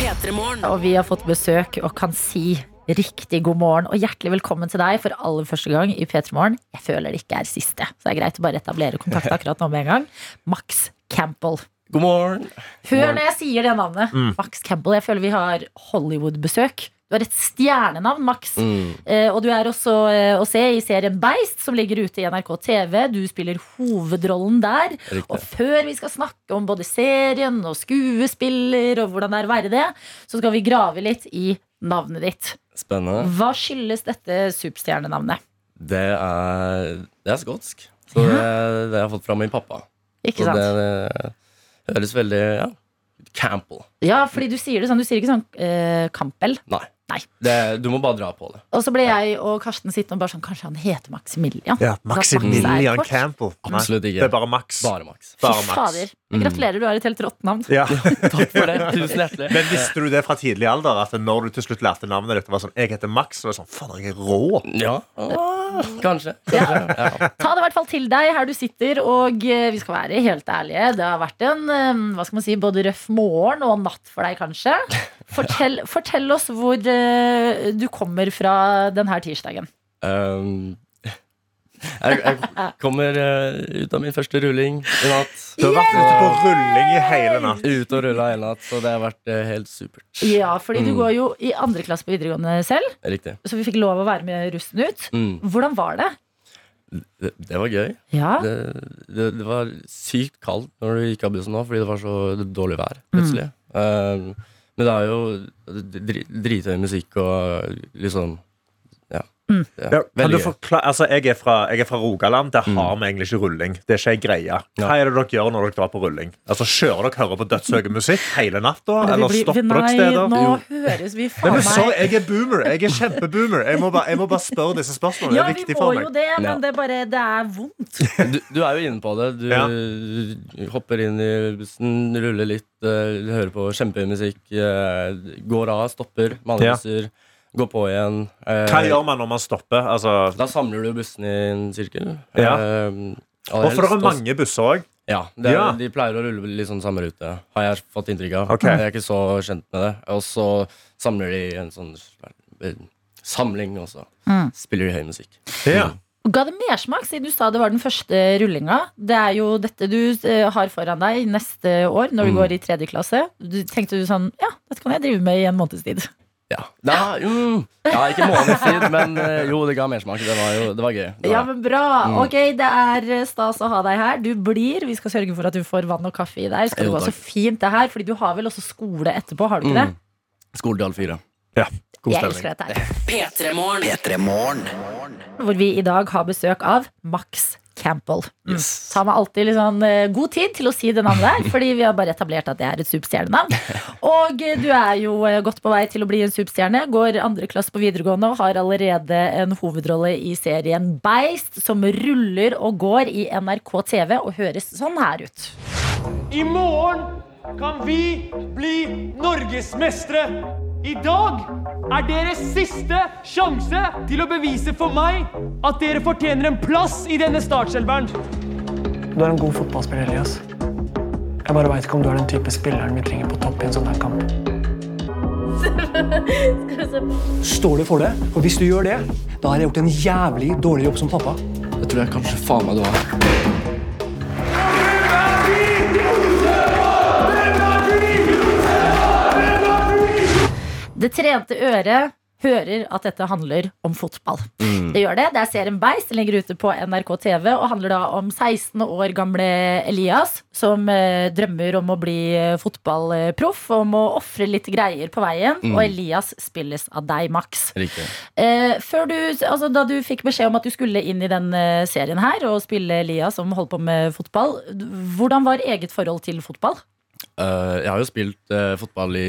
P3 Morgen. Og vi har fått besøk og kan si riktig god morgen og hjertelig velkommen til deg for aller første gang i P3 Morgen. Jeg føler det ikke er siste, så det er greit å bare etablere kontakt akkurat nå med en gang. Max Campbell. God morgen. Hør når jeg sier det navnet. Mm. Max Campbell. Jeg føler vi har Hollywood-besøk. Du har et stjernenavn, Max. Mm. Eh, og du er også eh, å se i serien Beist, som ligger ute i NRK TV. Du spiller hovedrollen der. Og før vi skal snakke om både serien og skuespiller og hvordan det er å være det, så skal vi grave litt i navnet ditt. Spennende. Hva skyldes dette superstjernenavnet? Det er, det er skotsk. Så det, det har jeg fått fra min pappa. Ikke Så sant? det, det høres veldig ja, Campbell. Ja, fordi du sier det sånn. Du sier ikke sånn uh, Campbell. Nei. Nei. Det, du må bare dra på det. Og så ble jeg og Karsten sittende og bare sånn Kanskje han heter Maximilian? Ja, Max Maximilian kort. Campbell. Absolutt ikke. det er bare Max. Bare Max. Bare Max. fader. Mm. Gratulerer, du har et helt rått navn. Ja. Takk for det. Tusen hjertelig. Men visste du det fra tidlig alder? At når du til slutt lærte navnet ditt, var sånn, jeg heter Max, så var det sånn, Fader, jeg er rå. Ja, kanskje. kanskje. Ja. Ta det i hvert fall til deg her du sitter, og eh, vi skal være helt ærlige. Det har vært en eh, hva skal man si, både røff morgen og natt for deg, kanskje. Fortell, fortell oss hvor eh, du kommer fra denne tirsdagen. Um, jeg, jeg kommer uh, ut av min første rulling i natt. Du har vært ute på rulling i hele natt. Ute og rulla hele natt, så det har vært uh, helt supert. Ja, fordi du Mm. går jo i andre klasse på videregående selv, Riktig. så vi fikk lov å være med russen ut. Mm. Hvordan var det? Det, det var gøy. Ja, Det, det, det var sykt kaldt når du gikk av bussen nå, fordi det var så dårlig vær plutselig. Um, men det er jo dritøy musikk og liksom. Mm. ja kan du forklare, altså, jeg, er fra, jeg er fra Rogaland. Der har vi egentlig ikke rulling. Det er ikke ei greie. Hva er det dere gjør når dere drar på rulling? Altså, Kjører dere hører på dødshøy musikk hele natta? Eller stopper nei, dere steder? Nå Jo. høres vi faen meg sorry, jeg er boomer. Jeg er kjempeboomer. Jeg må bare, jeg må bare spørre disse spørsmålene. Ja, det er vi må jo det, men det er bare Det er vondt. Du, du er jo inne på det. Du Ja. hopper inn i bussen, ruller litt, eh, hører på kjempehøy musikk, eh, går av, stopper, andre Ja. Går på igjen. eh, Hva gjør man når man stopper? Altså, Da samler du bussen i en sirkel. Ja. Eh, og for det er mange busser òg. Ja, det er, Ja. De pleier å rulle litt sånn samme rute, har jeg fått inntrykk av. Okay. Jeg er ikke så kjent med det. Og så samler de en sånn samling, og så Mm. spiller de høy musikk. Ja. Ga det mersmak, siden du sa det var den første rullinga? Det er jo dette du eh, har foran deg neste år, når du Mm. går i tredje klasse. Du tenkte du sånn Ja, dette kan jeg drive med i en måneds tid. Ja, ja, mm, ja ikke månedstid, men eh, jo, det ga mersmak. Det var jo det var gøy. Det Ja, men bra. Mm. Ok, Det er eh, stas å ha deg her. Du blir. Vi skal sørge for at du får vann og kaffe i deg. Skal det Jo, gå så fint det her? Fordi du har vel også skole etterpå, har du ikke det? Mm. Skole til halv fire. Ja, god Jeg elsker dette her. P3 P3 Morgen. Hvor vi i dag har besøk av Max Campbell. Yes. Tar meg alltid litt sånn, eh, god tid til å si det navnet der, fordi vi har bare etablert at det er et superstjernenavn. Og eh, du er jo eh, godt på vei til å bli en superstjerne. Går andre klasse på videregående og har allerede en hovedrolle i serien Beist, som ruller og går i NRK TV og høres sånn her ut. I morgen kan vi bli norgesmestere. I dag er deres siste sjanse til å bevise for meg at dere fortjener en plass i denne startselveren. Du er en god fotballspiller, Elias. Jeg bare veit ikke om du er den type spilleren vi trenger på topp i en sånn her kamp. Står du for det? Og hvis du gjør det, da har jeg gjort en jævlig dårlig jobb som pappa. Det tror jeg kanskje faen meg du var. Det trente øret hører at dette handler om fotball. Det gjør det. Det er serien Beist. Den ligger ute på NRK TV og handler da om 16 år gamle Elias som eh, drømmer om å bli eh, fotballproff og må ofre litt greier på veien. Mm. Og Elias spilles av deg, Max. Eh, før du, altså, da du fikk beskjed om at du skulle inn i den eh, serien her og spille Elias som holdt på med fotball, hvordan var eget forhold til fotball? Eh, jeg har jo spilt uh, fotball i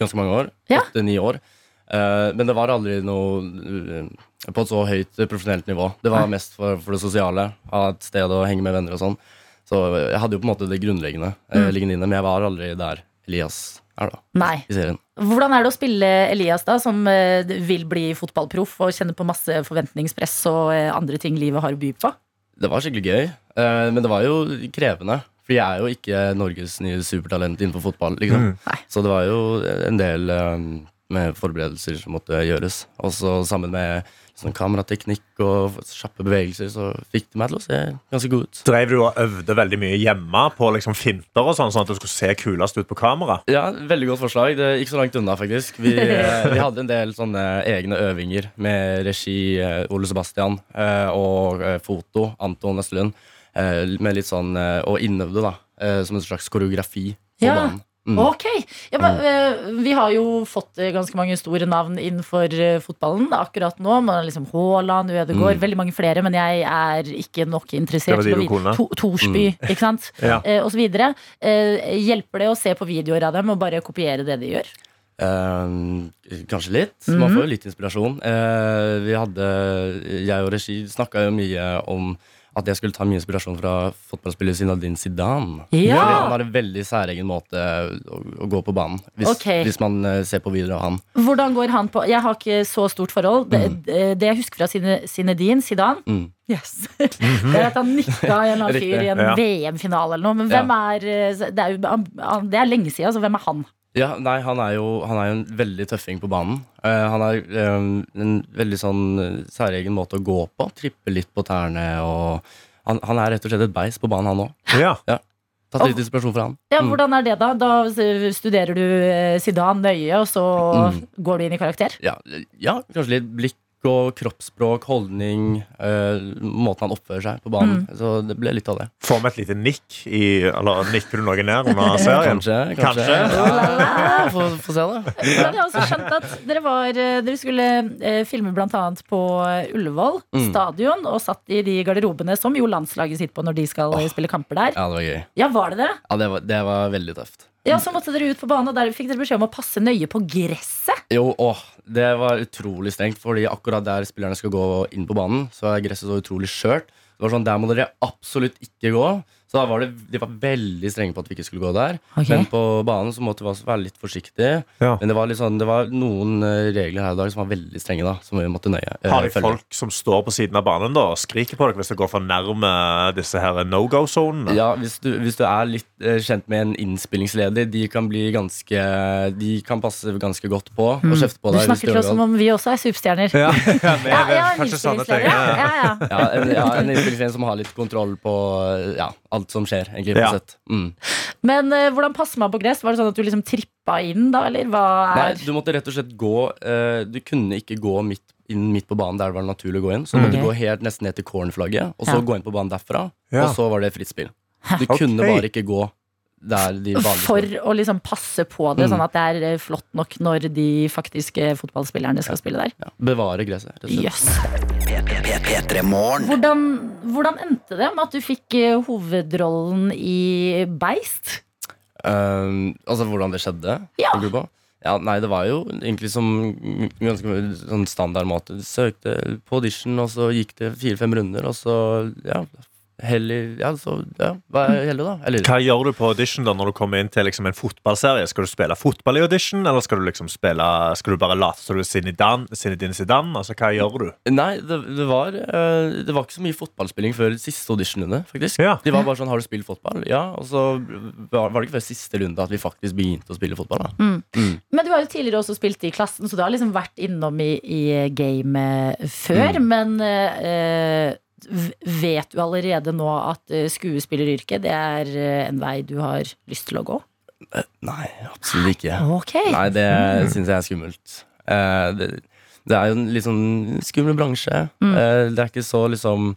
ganske mange år. Ja. Åtte-ni år. Uh, men det var aldri noe på et så høyt profesjonelt nivå. Det var mest for, for det sosiale. Ha et sted å henge med venner og sånn. Så jeg hadde jo på en måte det grunnleggende Mm. liggende inne, men jeg var aldri der Elias er, da, Nei. i serien. Hvordan er det å spille Elias, da, som vil bli fotballproff og kjenner på masse forventningspress og andre ting livet har å by på? Det var skikkelig gøy, men det var jo krevende. For jeg er jo ikke Norges nye supertalent innenfor fotball. Liksom. Mm. Så det var jo en del um, med forberedelser som måtte gjøres. Og så sammen med sånn kamerateknikk og kjappe bevegelser, så fikk det meg til å se ganske god ut. Drev du og øvde veldig mye hjemme på liksom finter og sånn, sånn at du skulle se kulest ut på kamera? Ja, Veldig godt forslag. Det gikk så langt unna, faktisk. Vi, eh, vi hadde en del sånne egne øvinger med regi eh, Ole Sebastian eh, og eh, foto Anton Estelund. Eh, Med litt sånn eh, Og innøvde, da. eh, Som en slags koreografi på Ja. banen. Mm. Ok, ja, men, eh, Vi har jo fått ganske mange store navn innenfor fotballen akkurat nå. Man har liksom Haaland, Ødegaard, Mm. veldig mange flere. Men jeg er ikke nok interessert. To Torsby, ikke sant? Ja. Eh, og så videre. Eh, hjelper det å se på videoer av dem og bare kopiere det de gjør? Eh, kanskje litt. Mhm. Man får jo litt inspirasjon. Eh, vi hadde, jeg og Regi snakka jo mye om at jeg skulle ta mye inspirasjon fra fotballspiller Zinedine Zidane. Ja. Fordi Han har en veldig særegen måte å, å gå på banen, hvis, okay. hvis man eh, ser på videoer av han. Hvordan går han på Jeg har ikke så stort forhold. Det, det jeg husker fra Zinedine Zidane Mm. Yes. Det er at han nikka en eller annen fyr i en Ja. VM-finale eller noe. Men hvem er eh, Det er, jo, det er lenge siden, så hvem er han? Ja, nei, han er jo han er jo en veldig tøffing på banen. Eh, han har eh, en veldig sånn eh, særegen måte å gå på. Trippe litt på tærne og han, han er rett og slett et beis på banen, han òg. Ja. Tatt litt inspirasjon fra han. Ja, Mm. Hvordan er det, da? Da studerer du Sidan Zidane nøye, og så Mm. går du inn i karakter? Ja, ja, kanskje litt blikk og kroppsspråk, holdning, eh, måten han oppfører seg på banen. Mm. Så det ble litt av det. Får vi et lite nikk i Eller nikker du noe ned under serien? Kanskje. Kanskje. Ja, Få få se, da. Men jeg har også skjønt at dere, var, eh, dere skulle eh, filme annet på eh, Ullevål Mm. stadion, og satt i de garderobene som jo landslaget sitter på når de skal oh. spille kamper der. Ja, det var gøy. Ja, var det det? Ja, det var, det var veldig tøft. Ja, Så måtte dere ut på banen, og der fikk dere beskjed om å passe nøye på gresset. Jo, åh, det var utrolig strengt, fordi akkurat der spillerne skal gå inn på banen, så er gresset så utrolig skjørt. Det var sånn, Der må dere absolutt ikke gå. Så da var det, de var veldig strenge på at vi ikke skulle gå der. Okay. Men på banen så måtte vi også være litt forsiktige. Ja. Men det var, litt sånn, det var noen eh, regler her i dag som var veldig strenge, da, som vi måtte nøye eh, Har de følge. folk som står på siden av banen da og skriker på dere hvis dere går for nærme disse her no go-sonene? Ja, hvis du, hvis du er litt eh, kjent med en innspillingsleder, de kan bli ganske De kan passe ganske godt på og kjefte på deg. Du snakker til oss som om vi også er superstjerner. Ja, ja, vi er ja, en innspillingsleder. Ja, Ja. ja, ja. Ja, en, ja, en innspillingsleder som har litt kontroll på ja, alt som skjer, egentlig. på Ja. sett. Mm. Men uh, hvordan passer man på gress? Var det sånn at du liksom trippa inn, da, eller hva Nei, er du måtte rett og slett gå uh, Du kunne ikke gå midt inn midt på banen der det var naturlig å gå inn. Så du måtte okay. gå helt nesten ned til cornerflagget, og så Ja. gå inn på banen derfra. Ja. Og så var det fritt spill. Du okay. kunne bare ikke gå der de For å liksom passe på det, Mm. sånn at det er eh, flott nok når de faktiske fotballspillerne skal spille der. Ja, bevare gresset. rett og slett. Jøss. P3 Morgen. Hvordan, hvordan endte det med at du fikk eh, hovedrollen i Beist? Um, altså hvordan det skjedde? Ja. Ja, nei, det var jo egentlig som ganske sånn standard måte. Du søkte på audition, og så gikk det fire-fem runder, og så ja, hellig Ja, så ja, hva er heldig, da. Eller Hva gjør du på audition da når du kommer inn til liksom, en fotballserie? Skal du spille fotball i audition, eller skal du liksom spille Skal du bare late som du er Zinedine Zinedine Zidane? Altså, hva gjør du? Nei, det, det, var, eh, det var ikke så mye fotballspilling før siste auditionrunde, faktisk. Ja. De var bare sånn 'Har du spilt fotball?' Ja. Og så var var det ikke før siste runde at vi faktisk begynte å spille fotball. da Mm. Mm. Men du har jo tidligere også spilt i klassen, så du har liksom vært innom i, i gamet før. Men eh, v- vet du allerede nå at eh, skuespilleryrket det er eh, en vei du har lyst til å gå? Nei, absolutt ikke. Okay. Nei, det syns jeg er skummelt. Eh, det, det er jo en litt sånn skummel bransje. Mm. Eh, det er ikke så liksom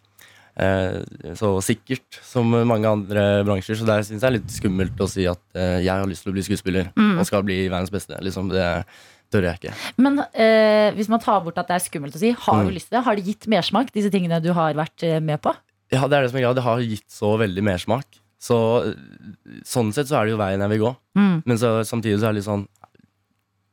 eh, så sikkert som mange andre bransjer, så der syns jeg er litt skummelt å si at eh, jeg har lyst til å bli skuespiller Mm. og skal bli verdens beste. Liksom, det tør jeg ikke. Men eh, hvis man tar bort at det er skummelt å si, har du Mm. lyst til det? Har det gitt mersmak, disse tingene du har vært eh, med på? Ja, det er det som er greia. Det har gitt så veldig mersmak. Så sånn sett så er det jo veien jeg vil gå. Mm. Men så, samtidig så er det litt sånn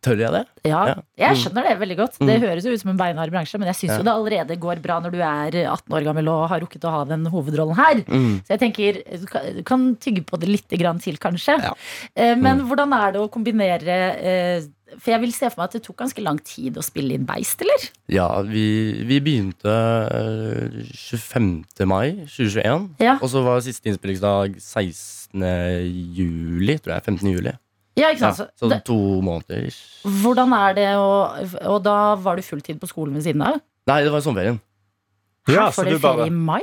Tør jeg det? Ja, Ja. jeg Mm. skjønner det veldig godt. Det Mm. høres jo ut som en beinhard bransje, men jeg syns Ja. jo det allerede går bra når du er 18 år gammel og har rukket å ha den hovedrollen her. Mm. Så jeg tenker, du kan, du kan tygge på det litt grann til, kanskje. Ja. Eh, Men hvordan er det å kombinere eh, For jeg vil se for meg at det tok ganske lang tid å spille inn Beist, eller? Ja, vi, vi begynte eh, 25. mai 2021. Ja. Og så var siste innspillingsdag 16. juli, tror jeg. 15. juli. Ja, ikke sant? så Så det, to måneder. hvordan er det å Og da var du fulltid på skolen ved siden av? Nei, det var i sommerferien. Ja, Her så får du dere ferie bare i mai?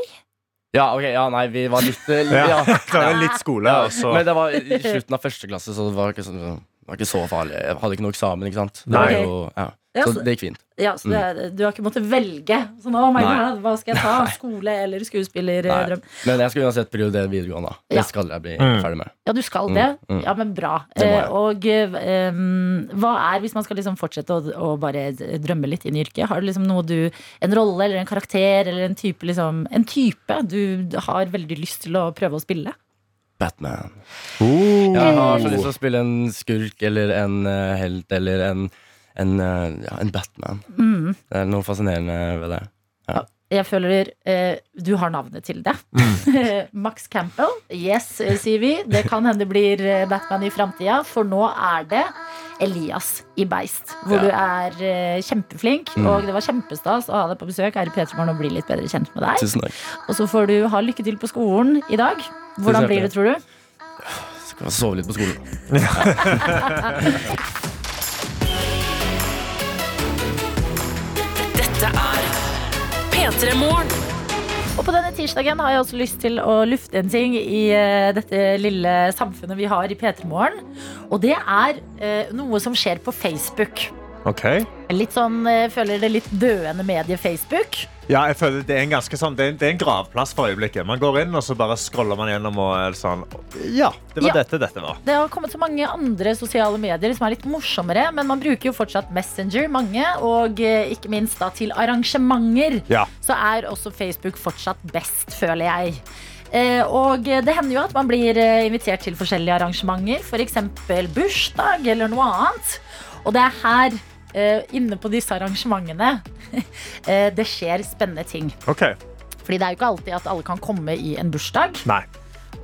Ja, ok, ja, nei, vi var litt eh, Ja, ja. litt skole, Ja, også Men det var i slutten av første klasse, så det var ikke, sånn, det var ikke så farlig. Jeg hadde ikke noe eksamen, ikke sant. Det Nei. var jo, ja. Ja, Så så- det gikk fint. Ja, så det, Du har ikke måttet velge? Sånn, oh my God, hva skal jeg ta? Skole eller skuespillerdrøm? Men jeg skal uansett prioritere videregående. Det Ja. skal jeg bli Mm. ferdig med. Ja, du skal Mm, det? mm. Ja, men bra. Det må Eh, og um, hva er, hvis man skal liksom fortsette å, å bare drømme litt inn i yrket, har du liksom noe du En rolle eller en karakter eller en type, liksom, en type du har veldig lyst til å prøve å spille? Batman. Oh. Jeg har så lyst til å spille en skurk eller en uh, helt eller en, en, uh, ja, en Batman. Mm. Det er noe fascinerende ved det. Jeg føler uh, du har navnet til det. Mm. Max Campbell. Yes, sier vi. Det kan hende det blir Batman i framtida, for nå er det Elias i Beist. Hvor Ja. du er eh, kjempeflink, Mm. og det var kjempestas å ha deg på besøk her i P3morgen og bli litt bedre kjent med deg. Tusen takk. Og så får du ha lykke til på skolen i dag. Hvordan blir det, tror du? Skal sove litt på skolen. Dette er P3 Morgen. Og på denne tirsdagen har jeg også lyst til å lufte en ting i eh, dette lille samfunnet vi har i P3 Morgen. Og det er eh, noe som skjer på Facebook. Ok. Litt sånn, eh, føler det litt døende medie Facebook. Ja, jeg føler det er en ganske sånn Det er, det er en gravplass for øyeblikket. Man går inn, og så bare scroller man gjennom og er sånn Ja, det var Ja. dette dette var. Det har kommet så mange andre sosiale medier som er litt morsommere, men man bruker jo fortsatt Messenger, mange, og eh, ikke minst da til arrangementer. Ja. Så er også Facebook fortsatt best, føler jeg. Eh, Og det hender jo at man blir eh, invitert til forskjellige arrangementer, f.eks. bursdag eller noe annet. Og det er her, eh, inne på disse arrangementene, eh, det skjer spennende ting. Okay. Fordi det er jo ikke alltid at alle kan komme i en bursdag. Nei.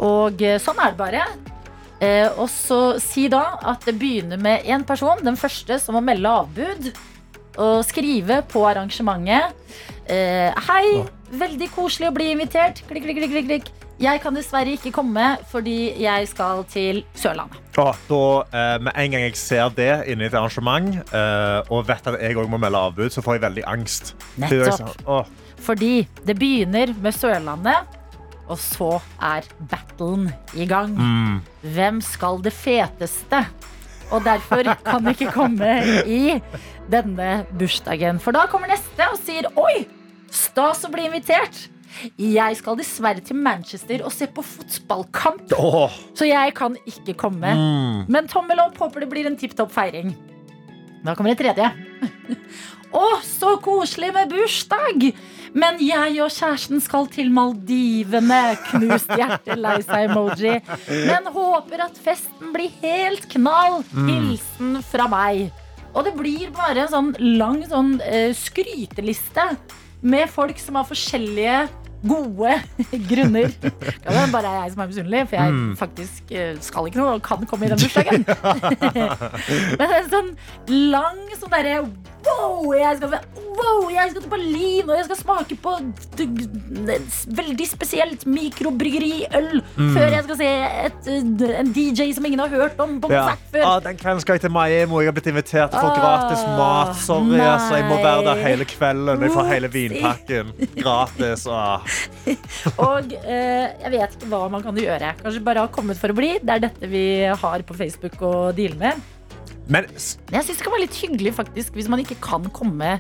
Og eh, sånn er det bare. Eh, og så si da at det begynner med én person, den første som må melde avbud. Og skrive på arrangementet. Eh, Hei, veldig koselig å bli invitert. Klikk, klikk, klikk, klikk. Jeg kan dessverre ikke komme fordi jeg skal til Sørlandet. Ah, da, eh, Med en gang jeg ser det inne i et arrangement, eh, og vet at jeg òg må melde avbud, så får jeg veldig angst. Det Nettopp. åh, Fordi det begynner med Sørlandet, og så er battlen i gang. mm. Hvem skal det feteste og derfor kan ikke komme i denne bursdagen. For da kommer neste og sier oi, stas å bli invitert. Jeg skal dessverre til Manchester og se på fotballkamp, Åh, så jeg kan ikke komme. mm. Men tommel opp, håper det blir en tipp topp feiring. Da kommer det tredje. Å, så koselig med bursdag! Men jeg og kjæresten skal til Maldivene. Knust hjerte, lei seg-emoji. Men håper at festen blir helt knall. Hilsen fra meg. Og det blir bare en sånn lang sånn uh, skryteliste med folk som har forskjellige gode grunner. Ja, Det er bare jeg som er misunnelig, for jeg faktisk eh, skal ikke noe og kan komme i den bursdagen. Men en sånn lang sånn derre wow, jeg skal, wow, jeg skal til Berlin, og jeg skal smake på veldig spesielt mikrobryggeriøl før jeg skal se et, en DJ som ingen har hørt om på Ja. før. Ah, den kvelden skal jeg til Miami, og jeg har blitt invitert til å få gratis mat. Sorry, nei. altså, jeg må være der hele kvelden. Jeg får hele vinpakken gratis. Ah. Og eh, jeg vet ikke hva man kan gjøre. Kanskje bare ha kommet for å bli. Det er dette vi har på Facebook å deale med. Men jeg syns det kan være litt hyggelig faktisk hvis man ikke kan komme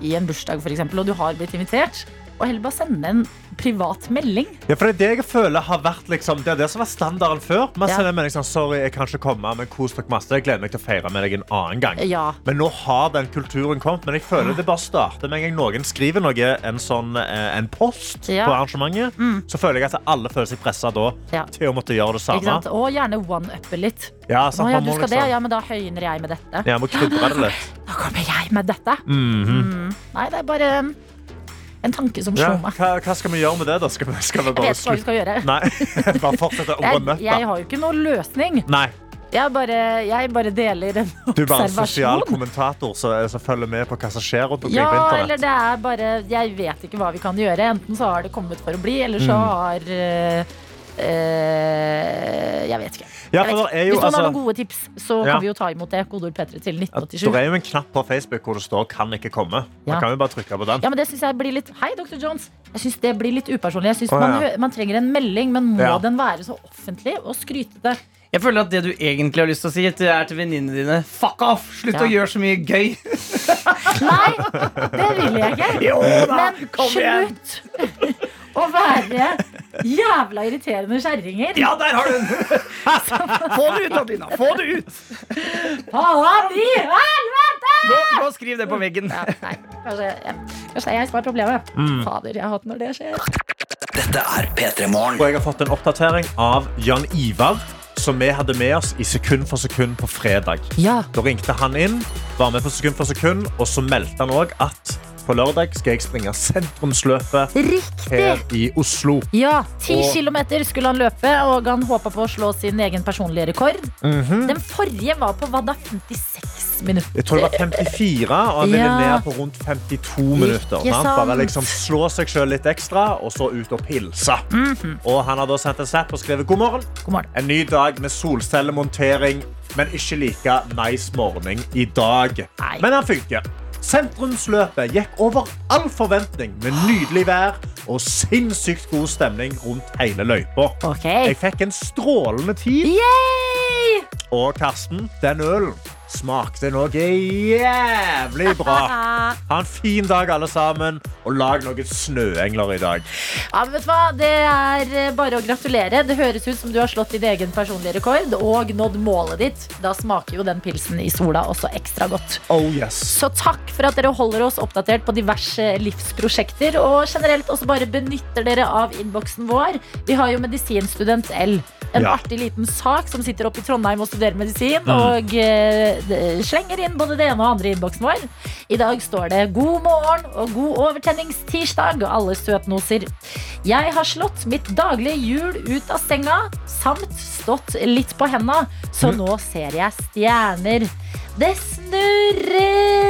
i en bursdag, f.eks., og du har blitt invitert. Og heller bare sende en privat melding. ja, for det er det jeg føler har vært liksom, Det er det som var standarden før. Man Ja. sender en melding sånn, sorry, jeg kan ikke komme, men kos dere masse. Jeg gleder meg til å feire med deg en annen gang. Ja. Men nå har den kulturen kommet. Men jeg føler det bare starter med en gang noen skriver noe, en, sånn, eh, en post Ja. på arrangementet. Så føler jeg at alle føler seg pressa da Ja. til å måtte gjøre det samme. Og gjerne one-uppe litt. Ja, sant, Nå, ja, du skal skal det? liksom- Ja, men da høyner jeg med dette. Ja, må krydre det litt. Da kommer jeg med dette. Mhm. Mm. Nei, det er bare en, tanke som Ja, meg. hva, hva skal vi gjøre med det, da? Skal vi, skal vi Jeg bare vet ikke hva vi skal gjøre. Nei, bare fortsette å Jeg, jeg har jo ikke noen løsning. Nei, Jeg bare, jeg bare deler en observasjon. du er bare en sosial kommentator som følger med på hva som skjer rundt omkring Ja, på eller internett. det er bare Jeg vet ikke hva vi kan gjøre. Enten så har det kommet for å bli, eller så Mm. har eh, eh, Jeg vet ikke. Ja, Jeg vet ikke. er jo, Hvis noen har altså- noen gode tips, så Ja. kan vi jo ta imot det. Kodeord P3 til Ja, Det er jo en knapp på Facebook hvor det står 'kan ikke komme'. Man kan jo bare trykke på den. Ja, men det synes jeg blir litt Hei, Dr. Jones. Jeg synes det blir litt upersonlig. Jeg synes oh, man, man trenger en melding, men må Ja. den være så offentlig og skrytete? Jeg føler at det du egentlig har lyst til å si, er til venninnene dine Fuck off! Slutt Ja. å gjøre så mye gøy. Nei, det vil jeg ikke. Jo da, Men kom igjen. slutt å være jævla irriterende kjerringer. Ja, der har du den! Få det ut, Adelina. Få det ut! Faen i helvete! Gå, gå og skriv det på veggen. Ja, nei, kanskje, ja. kanskje jeg som er problemet. Mm. Fader, jeg har hatt når det skjer. Dette er P3 Morgen. Og jeg har fått en oppdatering av Jan Ivar, som vi hadde med oss i Sekund for sekund på fredag. Ja. Da ringte han inn, var med på Sekund for sekund, og så meldte han òg at på lørdag skal jeg springe sentrumsløpet Riktig! her i Oslo. Ja, Ti Og- kilometer skulle han løpe, og han håpa på å slå sin egen personlige rekord. Mhm. Den forrige var på hva da? 56 minutter? Jeg tror det var 54, og han ville Ja. ned på rundt 52 minutter. Han? Bare liksom slå seg sjøl litt ekstra, og så ut og pilse. Og han har da sendt en snap og skrevet god morgen. God morgen. En ny dag med solcellemontering, men ikke like nice morgen i dag. Nei. Men han funker. Sentrumsløpet gikk over all forventning med nydelig vær og sinnssykt god stemning rundt hele løypa. Okay. Jeg fikk en strålende tid. Yay! Og Karsten, den ølen smakte noe jævlig bra. Ha en fin dag, alle sammen, og lag noen snøengler i dag. Ja, men vet du hva? Det er eh, bare å gratulere. Det høres ut som du har slått din egen personlige rekord og nådd målet ditt. Da smaker jo den pilsen i sola også ekstra godt. Oh yes. Så takk for at dere holder oss oppdatert på diverse livsprosjekter, og generelt også bare benytter dere av innboksen vår. Vi har jo Medisinstudent L. En Ja. artig liten sak som sitter oppe i Trondheim og studerer medisin, og eh, slenger inn både det ene og andre i innboksen vår. I dag står det 'God morgen og god overtenningstirsdag', alle søtnoser. Jeg har slått mitt daglige hjul ut av senga, samt stått litt på henda, så nå ser jeg stjerner. Det snurrer!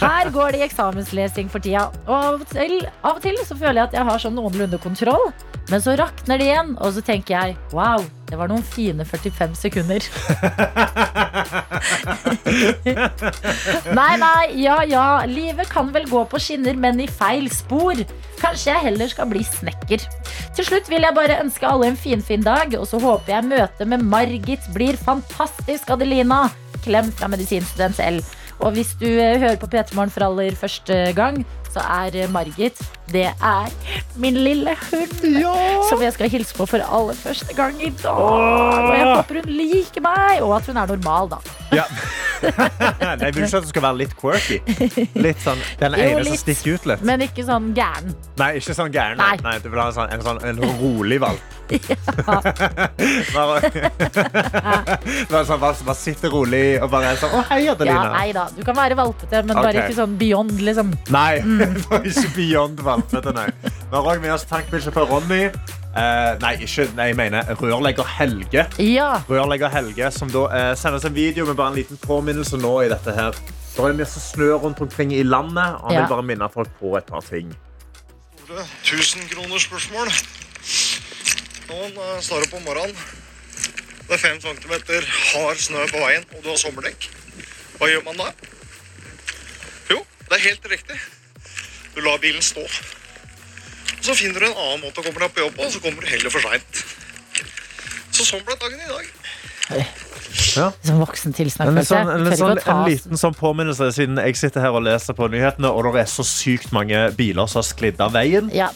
Her går det i eksamenslesing for tida. Og av og, til, av og til så føler jeg at jeg har sånn noenlunde kontroll. Men så rakner det igjen, og så tenker jeg wow, Det var noen fine 45 sekunder. nei, nei, ja ja. Livet kan vel gå på skinner, men i feil spor. Kanskje jeg heller skal bli snekker. Til slutt vil jeg bare ønske alle en finfin dag, og så håper jeg møtet med Margit blir fantastisk, Adelina. Klem fra medisinstudent L. Og hvis du eh, hører på P3 Morgen for aller første gang, så er eh, Margit Det er min lille hund. Som jeg skal hilse på for aller første gang i dag. Og jeg håper hun liker meg, og at hun er normal, da. Ja. Nei, vil ikke at det skal være litt quirky. Litt sånn, Den Jo, ene som stikker ut litt. Men ikke sånn gæren. Nei, ikke sånn gæren. Nei. Nei. du vil ha en, sånn, en, sånn, en rolig valp. Ja. bare, sånn, bare, bare sitte rolig og bare sånn Å, hei, Ja, nei da. Du kan være valpete, men bare Ok. ikke sånn beyond, liksom. Nei, mm. ikke beyond valpete, nei. Vi har også med oss tankbilde på Ronny. Eh, nei, ikke, nei, jeg mener rørlegger Helge. Ja. Rørlegger Helge, som da uh, sender oss en video med bare en liten påminnelse nå i dette her. Det er mye snø rundt omkring i landet, og han Ja. vil bare minne folk på et par ting. 1000-kronersspørsmål. Noen uh, står opp om morgenen. Det er fem centimeter hard snø på veien, og du har sommerdekk. Hva gjør man da? Jo, det er helt riktig. Du lar bilen stå. Så finner du en annen måte å komme deg på jobb på, og så kommer du heller for seint. Så sånn ble dagen i dag. Ja. Som voksen tilsnakk. En, sånn, jeg. en, sånn, en liten sånn påminnelse, siden jeg sitter her og leser på nyhetene, og det er så sykt mange biler som har sklidd av veien. Ja.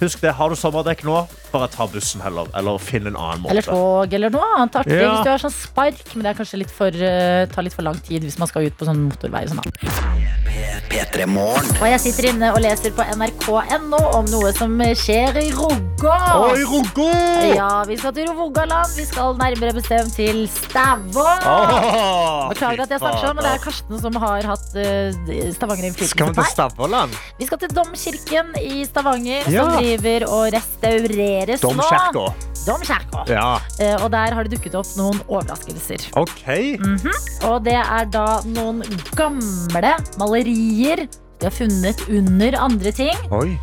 Husk det, Har du sommerdekk nå, bare ta bussen heller. Eller finn en annen måte. Eller tog, eller noe annet artig. Ja. Hvis du har sånn spark, men det er kanskje litt for, uh, tar litt for lang tid hvis man skal ut på sånn motorvei. Sånn. da. P3 Morgen. Og jeg sitter inne og leser på nrk.no om noe som skjer i Rogga. Oi, Rogga! Ja, vi skal til Rogaland. Vi skal nærmere bestemt til Stavån. Oh, Beklager at jeg snakker sånn, men det er Karsten som har hatt uh, Stavanger innflytelse på meg. Vi skal til Domkirken i Stavanger, Ja. som driver og restaureres Domkirka. nå. Domkirka. Ja. Eh, og der har det dukket opp noen overraskelser. OK. Mhm. Og det er da noen gamle malerier de har funnet under andre ting. Oi.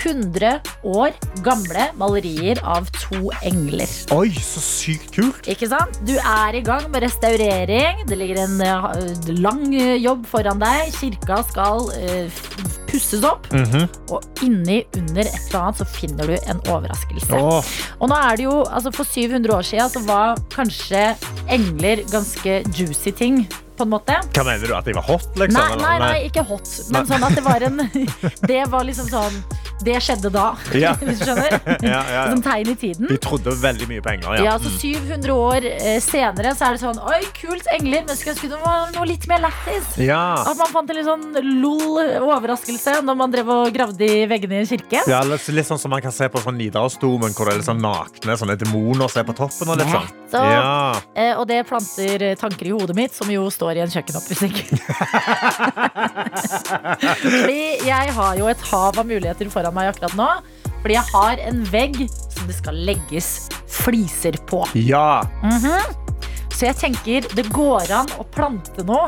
700 år gamle malerier av to engler. Oi, så sykt kult. Ikke sant? Du er i gang med restaurering. Det ligger en eh, lang eh, jobb foran deg. Kirka skal uh, pusses opp. Mhm. Og inni under et eller annet så finner du en overraskelse. Oh. Og nå er det jo, altså For 700 år siden så var kanskje engler ganske juicy ting. På en måte. Hva mener du? At de var hot, liksom? Nei, nei, nei, ikke hot. Men Nei. sånn at det var en Det var liksom sånn Det skjedde da. Ja. Hvis du skjønner? Ja, ja, Som tegn i tiden. De trodde veldig mye på engler, Ja, ja. så Mm. 700 år eh, senere så er det sånn Oi, kult, engler. Men skulle ønske det var noe litt mer lættis. Ja. At man fant en litt sånn lol overraskelse når man drev og gravde i veggene i en kirke. Ja, litt, sånn som man kan se på sånn Nidarosdomen, hvor det er litt sånn nakne sånne demoner som er på toppen. Og litt sånn. Så, Ja. eh, og det planter tanker i hodet mitt, som jo står i en kjøkkenopppussing. Fordi jeg har jo et hav av muligheter foran meg akkurat nå. Fordi jeg har en vegg som det skal legges fliser på. ja. Mhm. Så jeg tenker det går an å plante noe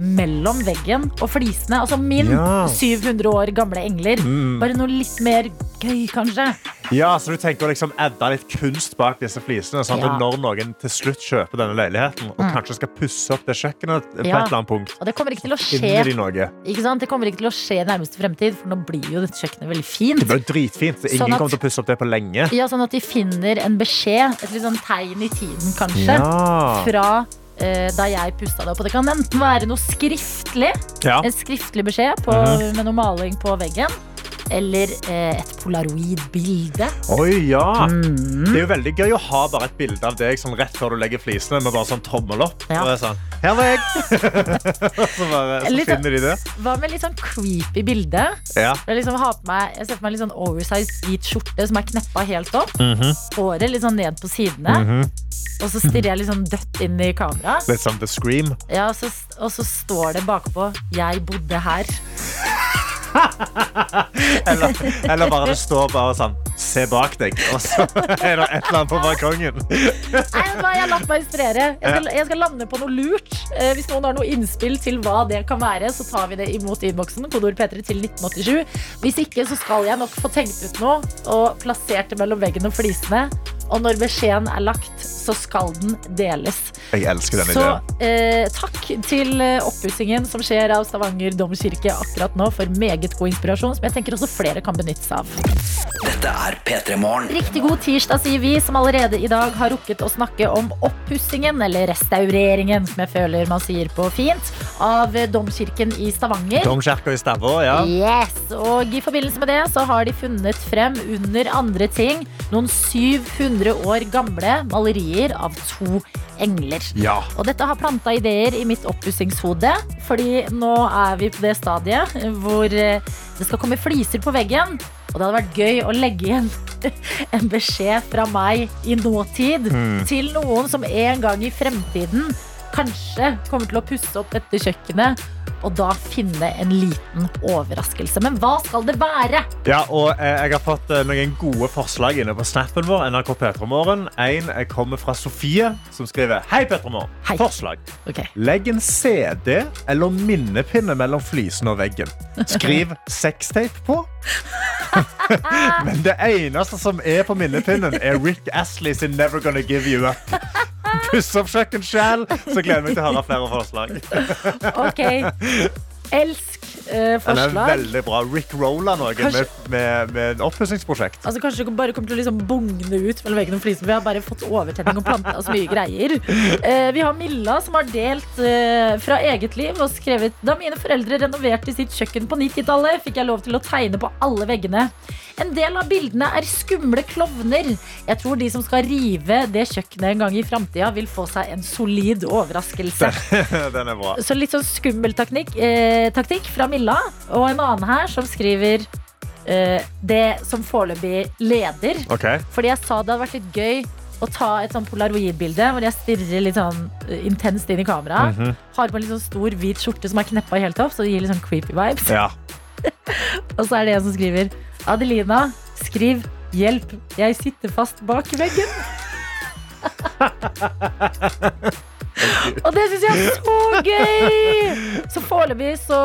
mellom veggen og flisene. Altså min Ja. 700 år gamle engler. Mm. Bare noe litt mer gøy, kanskje. ja, så du tenker å liksom edde litt kunst bak disse flisene, sånn at når noen til slutt kjøper denne leiligheten, og Mm. kanskje skal pusse opp det kjøkkenet på Ja. et eller annet punkt, Og det kommer ikke til å skje de? Det kommer ikke til å skje i nærmeste fremtid, for nå blir jo dette kjøkkenet veldig fint. Det blir dritfint. Ingen Sånn at- kommer til å pusse opp det på lenge. Ja, Sånn at de finner en beskjed, et litt sånn tegn i tiden kanskje, Ja. fra da jeg pusta det opp. Og det kan enten være noe skriftlig, Ja. en skriftlig beskjed på, Mhm. med noe maling på veggen, eller eh, et polaroid-bilde. Oi, ja. Mm. Det er jo veldig gøy å ha bare et bilde av deg sånn rett før du legger flisene, med bare sånn tommel opp. Ja. Og det er sånn, her var jeg! så bare, så Litt- finner de det. Hva med litt sånn creepy bilde? Ja. Jeg, liksom har på meg, jeg ser på meg litt sånn oversized hvit skjorte som er kneppa helt opp. Mhm. Håret litt sånn ned på sidene. Mhm. Og så stirrer jeg litt sånn dødt inn i kamera. Litt som The Scream. Ja, og så, og så står det bakpå 'Jeg bodde her'. Eller, eller bare det står bare sånn Se bak deg, og så er det et eller annet på balkongen. Nei, vet Jeg har latt meg inspirere. Jeg skal, jeg skal lande på noe lurt. Eh, hvis noen har noe innspill til hva det kan være, så tar vi det imot innboksen. Kodord P3 til 1987. Hvis ikke så skal jeg nok få tenkt ut noe og plassert det mellom veggen og flisene. Og når beskjeden er lagt, så skal den deles. Jeg elsker den Så ideen. eh, takk til eh, oppussingen som skjer av Stavanger domkirke akkurat nå, for meget god inspirasjon, som jeg tenker også flere kan benytte seg av. Dette er P3 Morgen. Riktig god tirsdag, sier vi, som allerede i dag har rukket å snakke om oppussingen, eller restaureringen, som jeg føler man sier på fint, av domkirken i Stavanger. Domkirka i Stavå, ja. Yes, og I forbindelse med det så har de funnet frem under andre ting noen 700 år gamle malerier av to engler. Ja. Og dette har planta ideer i mitt oppussingshode, fordi nå er vi på det stadiet hvor eh, det skal komme fliser på veggen. Og det hadde vært gøy å legge igjen en beskjed fra meg i nåtid Mm. til noen som en gang i fremtiden kanskje kommer til å pusse opp dette kjøkkenet. Og da finne en liten overraskelse. Men hva skal det være? Ja, og eh, Jeg har fått eh, noen gode forslag inne på snappen vår. NRK Petromorgen. En eh, kommer fra Sofie, som skriver Hei, Petromorgen. Forslag. Legg en CD eller minnepinne mellom flisene og veggen. Skriv sextape på. Men det eneste som er på minnepinnen, er Rick Astley sin Never Gonna Give You Up. Puss opp kjøkken så gleder jeg meg til å høre flere forslag. Ok. Elsk eh, Den er veldig bra. Rick Rolla noe Kanskje- med, med, med en oppussingsprosjekt. Altså Kanskje du bare kommer til å liksom bugne ut mellom veggene flisene. Vi har bare fått overtenning og planta så mye greier. Eh, vi har Milla som har delt eh, fra eget liv og skrevet Da mine foreldre renoverte sitt kjøkken på 90-tallet, fikk jeg lov til å tegne på alle veggene. En del av bildene er skumle klovner. Jeg tror de som skal rive det kjøkkenet en gang i framtida, vil få seg en solid overraskelse. Den er bra. Så litt sånn skummel taktikk, eh, taktikk fra Milla. Og en annen her som skriver eh, det som foreløpig leder. Okay. Fordi jeg sa det hadde vært litt gøy å ta et sånn polaroidbilde hvor jeg stirrer litt sånn eh, intenst inn i kamera. -hmm. Har på en litt sånn stor hvit skjorte som er kneppa helt opp, så det gir litt sånn creepy vibes. Ja. Og så er det en som skriver Adelina, skriv 'Hjelp, jeg sitter fast bak veggen'. Og det syns jeg er så gøy! Så foreløpig så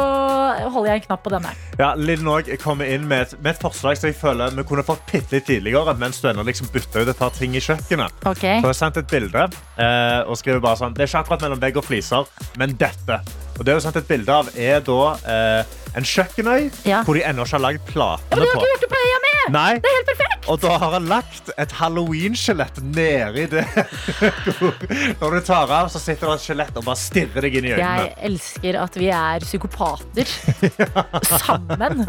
holder jeg en knapp på denne. Ja, Linn òg kommer inn med et, med et forslag som jeg føler vi kunne fått bitte litt tidligere, mens du ennå liksom ut et par ting i kjøkkenet. Okay. Så jeg har sendt et bilde eh, og skriver bare sånn Det er ikke akkurat mellom vegg og fliser, men dette. Og det jeg har sendt et bilde av, er da eh, en kjøkkenøy hvor de ennå ikke har lagd platene på. Men du har på. ikke gjort det på øya mi! Nei. Det er helt perfekt! Og da har han lagt et halloween-skjelett nedi det. Når du tar av, så sitter det et skjelett og bare stirrer deg inn i øynene. Jeg elsker at vi er psykopater sammen.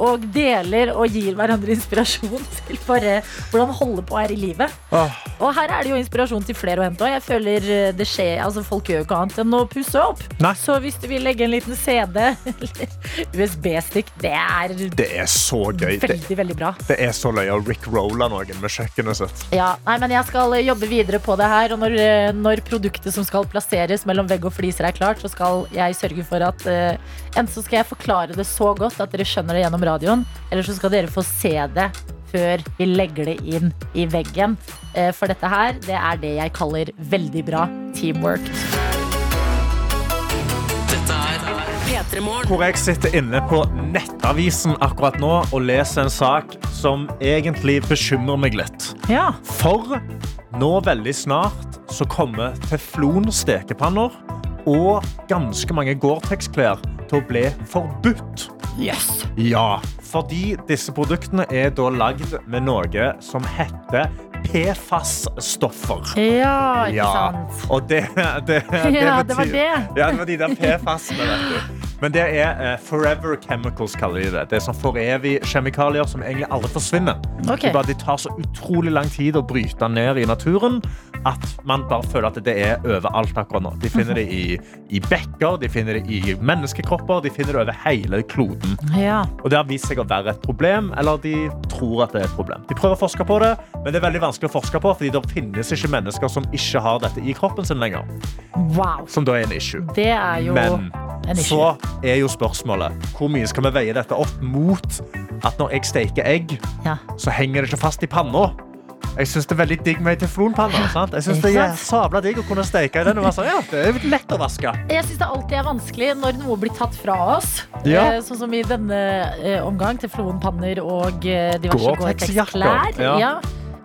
Og deler og gir hverandre inspirasjon til bare hvordan holde på her i livet. Oh. Og her er det jo inspirasjon til flere å hente. òg. jeg føler eh, det skjer, altså Folk gjør jo ikke annet enn å pusse opp. Så hvis du vil legge en liten CD eller USB-stikk, det er Det er så gøy. Det, veldig, veldig bra. det er så løye å rickrolle noen med kjøkkenet sitt. Ja, nei, men Jeg skal eh, jobbe videre på det her. Og når, eh, når produktet som skal plasseres mellom vegg og fliser er klart, så skal jeg sørge for at uh, Enten så skal jeg forklare det så godt at dere skjønner det gjennom radioen, eller så skal dere få se det før vi legger det inn i veggen. For dette her, det er det jeg kaller veldig bra teamwork. Hvor jeg sitter inne på Nettavisen akkurat nå og leser en sak som egentlig bekymrer meg litt. Ja. For nå veldig snart så kommer teflon stekepanner og ganske mange Gore-Tex-klær til å bli forbudt. Yes. Ja, fordi disse produktene er da lagd med noe som heter PFAS-stoffer. Ja, ikke sant? Og det, det, Ja, det var det. Ja, det var de der PFAS-ene. Men det er uh, Forever Chemicals, kaller de det. Det er sånn forevig-kjemikalier som egentlig aldri forsvinner. Okay. Bare, de tar så utrolig lang tid å bryte ned i naturen at man bare føler at det er overalt akkurat nå. De finner det i, i bekker, de finner det i menneskekropper, de finner det over hele kloden. Ja. Og det har vist seg å være et problem, eller de tror at det er et problem. De prøver å forske på det, men det er veldig vanskelig å forske på, fordi det finnes ikke mennesker som ikke har dette i kroppen sin lenger. Wow. Som da er en issue. Det er jo Men en issue. så er jo spørsmålet hvor mye skal vi veie dette opp mot at når jeg steker egg, Ja. så henger det ikke fast i panna. Jeg syns det er veldig digg med ei teflonpanne. sant? Jeg synes det er sabla digg å kunne steke i den. Og være sånn, ja, det er lett å vaske. Jeg syns det alltid er vanskelig når noe blir tatt fra oss. Ja. Eh, Sånn som i denne eh, omgang. Teflonpanner og eh, diverse Gore-Tex-jakker, Gore-Tex-klær. ja. Ja.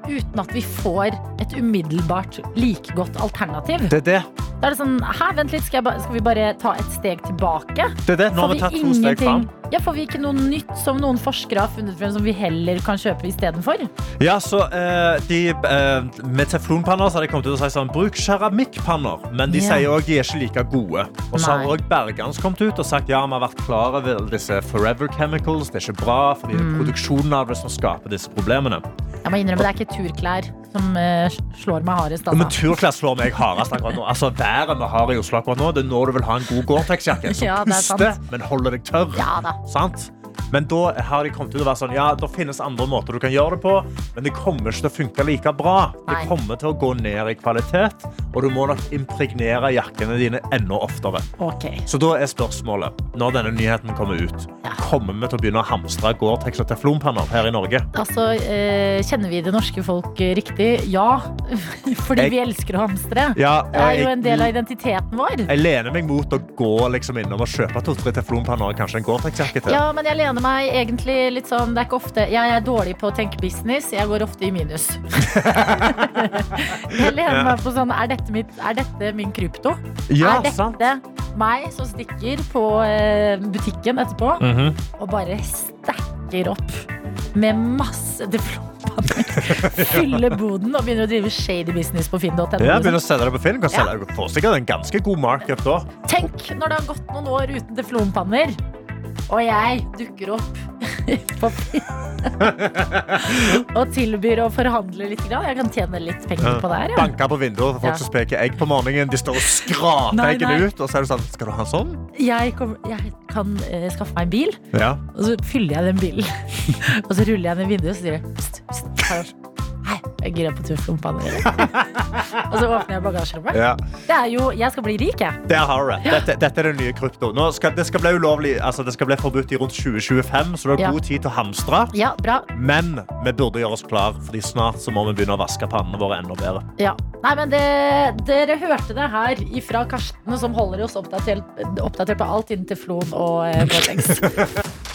Uten at vi får et umiddelbart like godt alternativ. Det er det. Da er det sånn, Hæ, vent litt, skal, ba, skal vi bare ta et steg tilbake? det, er det. Nå har vi tatt to steg fram. ja, får vi ikke noe nytt som noen forskere har funnet frem som vi heller kan kjøpe istedenfor? Ja, så eh, de, eh, Med teflonpanner så har de kommet ut og sagt sånn Bruk keramikkpanner. Men de Ja. sier òg de er ikke like gode. Og så har òg Bergans kommet ut og sagt ja, vi har vært klar over disse forever chemicals. Det er ikke bra, fordi det Mm. er produksjonen av det som skaper disse problemene. Jeg må innrømme, det er ikke turklær som eh, slår meg hardest. Men Altså. turklær slår meg hardest akkurat nå. Altså, Været vi har i Oslo akkurat nå, det er når du vil ha en god Gore-Tex-jakke. Som Ja, er puster, men holder deg tørr. Ja. Sant? Men da har de kommet ut og vært sånn, ja, det finnes andre måter du kan gjøre det på, men det kommer ikke til å funke like bra. Det kommer til å gå ned i kvalitet, og du må nok impregnere jakkene dine enda oftere. Okay. Så da er spørsmålet, når denne nyheten kommer ut, kommer vi til å begynne å hamstre Gore-Tex og teflonpanner her i Norge? Altså, eh, Kjenner vi det norske folk riktig? Ja. Fordi Jeg- vi elsker å hamstre. Ja, det er jo en del av identiteten vår. Jeg lener meg mot å gå liksom innom og kjøpe to-tre teflonpanner og kanskje en Gore-Tex-jakke til. Ja, men jeg lener meg egentlig litt sånn Det er ikke ofte Jeg er dårlig på å tenke business. Jeg går ofte i minus. jeg lener Ja. meg på sånn Er dette, mitt, er dette min krypto? Ja, er dette sant. meg som stikker på eh, butikken etterpå Mhm. og bare stacker opp med masse diplom? Fyller boden og begynner å drive shady business på finn.no. Ja, liksom. begynner å selge det på Finn. Kan Ja. selge, Det sikkert en ganske god markup da. Tenk når det har gått noen år uten teflonpanner, og jeg dukker opp på og tilbyr å forhandle litt. Grann. Jeg kan tjene litt penger på det her. Ja. Banker på vinduet for folk Ja. som speker egg på morgenen. De står og skraper eggene ut, og så er det sånn Skal du ha en sånn? Jeg, kom, jeg kan uh, skaffe meg en bil, Ja. og så fyller jeg den bilen. og så ruller jeg ned vinduet og så sier jeg pst, pst. Hei, jeg er gira på teflonpanner. og så åpner jeg bagasjerommet. ja. Det er jo Jeg skal bli rik, jeg. Det har du det. Dette, dette er den nye krypto. Skal, det, skal bli ulovlig, altså det skal bli forbudt i rundt 2025, så du har Ja. god tid til å hamstre. Ja, bra. Men vi burde gjøre oss klar, Fordi snart så må vi begynne å vaske pannene våre enda bedre. Ja. Nei, men det, Dere hørte det her fra Karsten, som holder oss oppdatert, oppdatert på alt innen teflon og eh,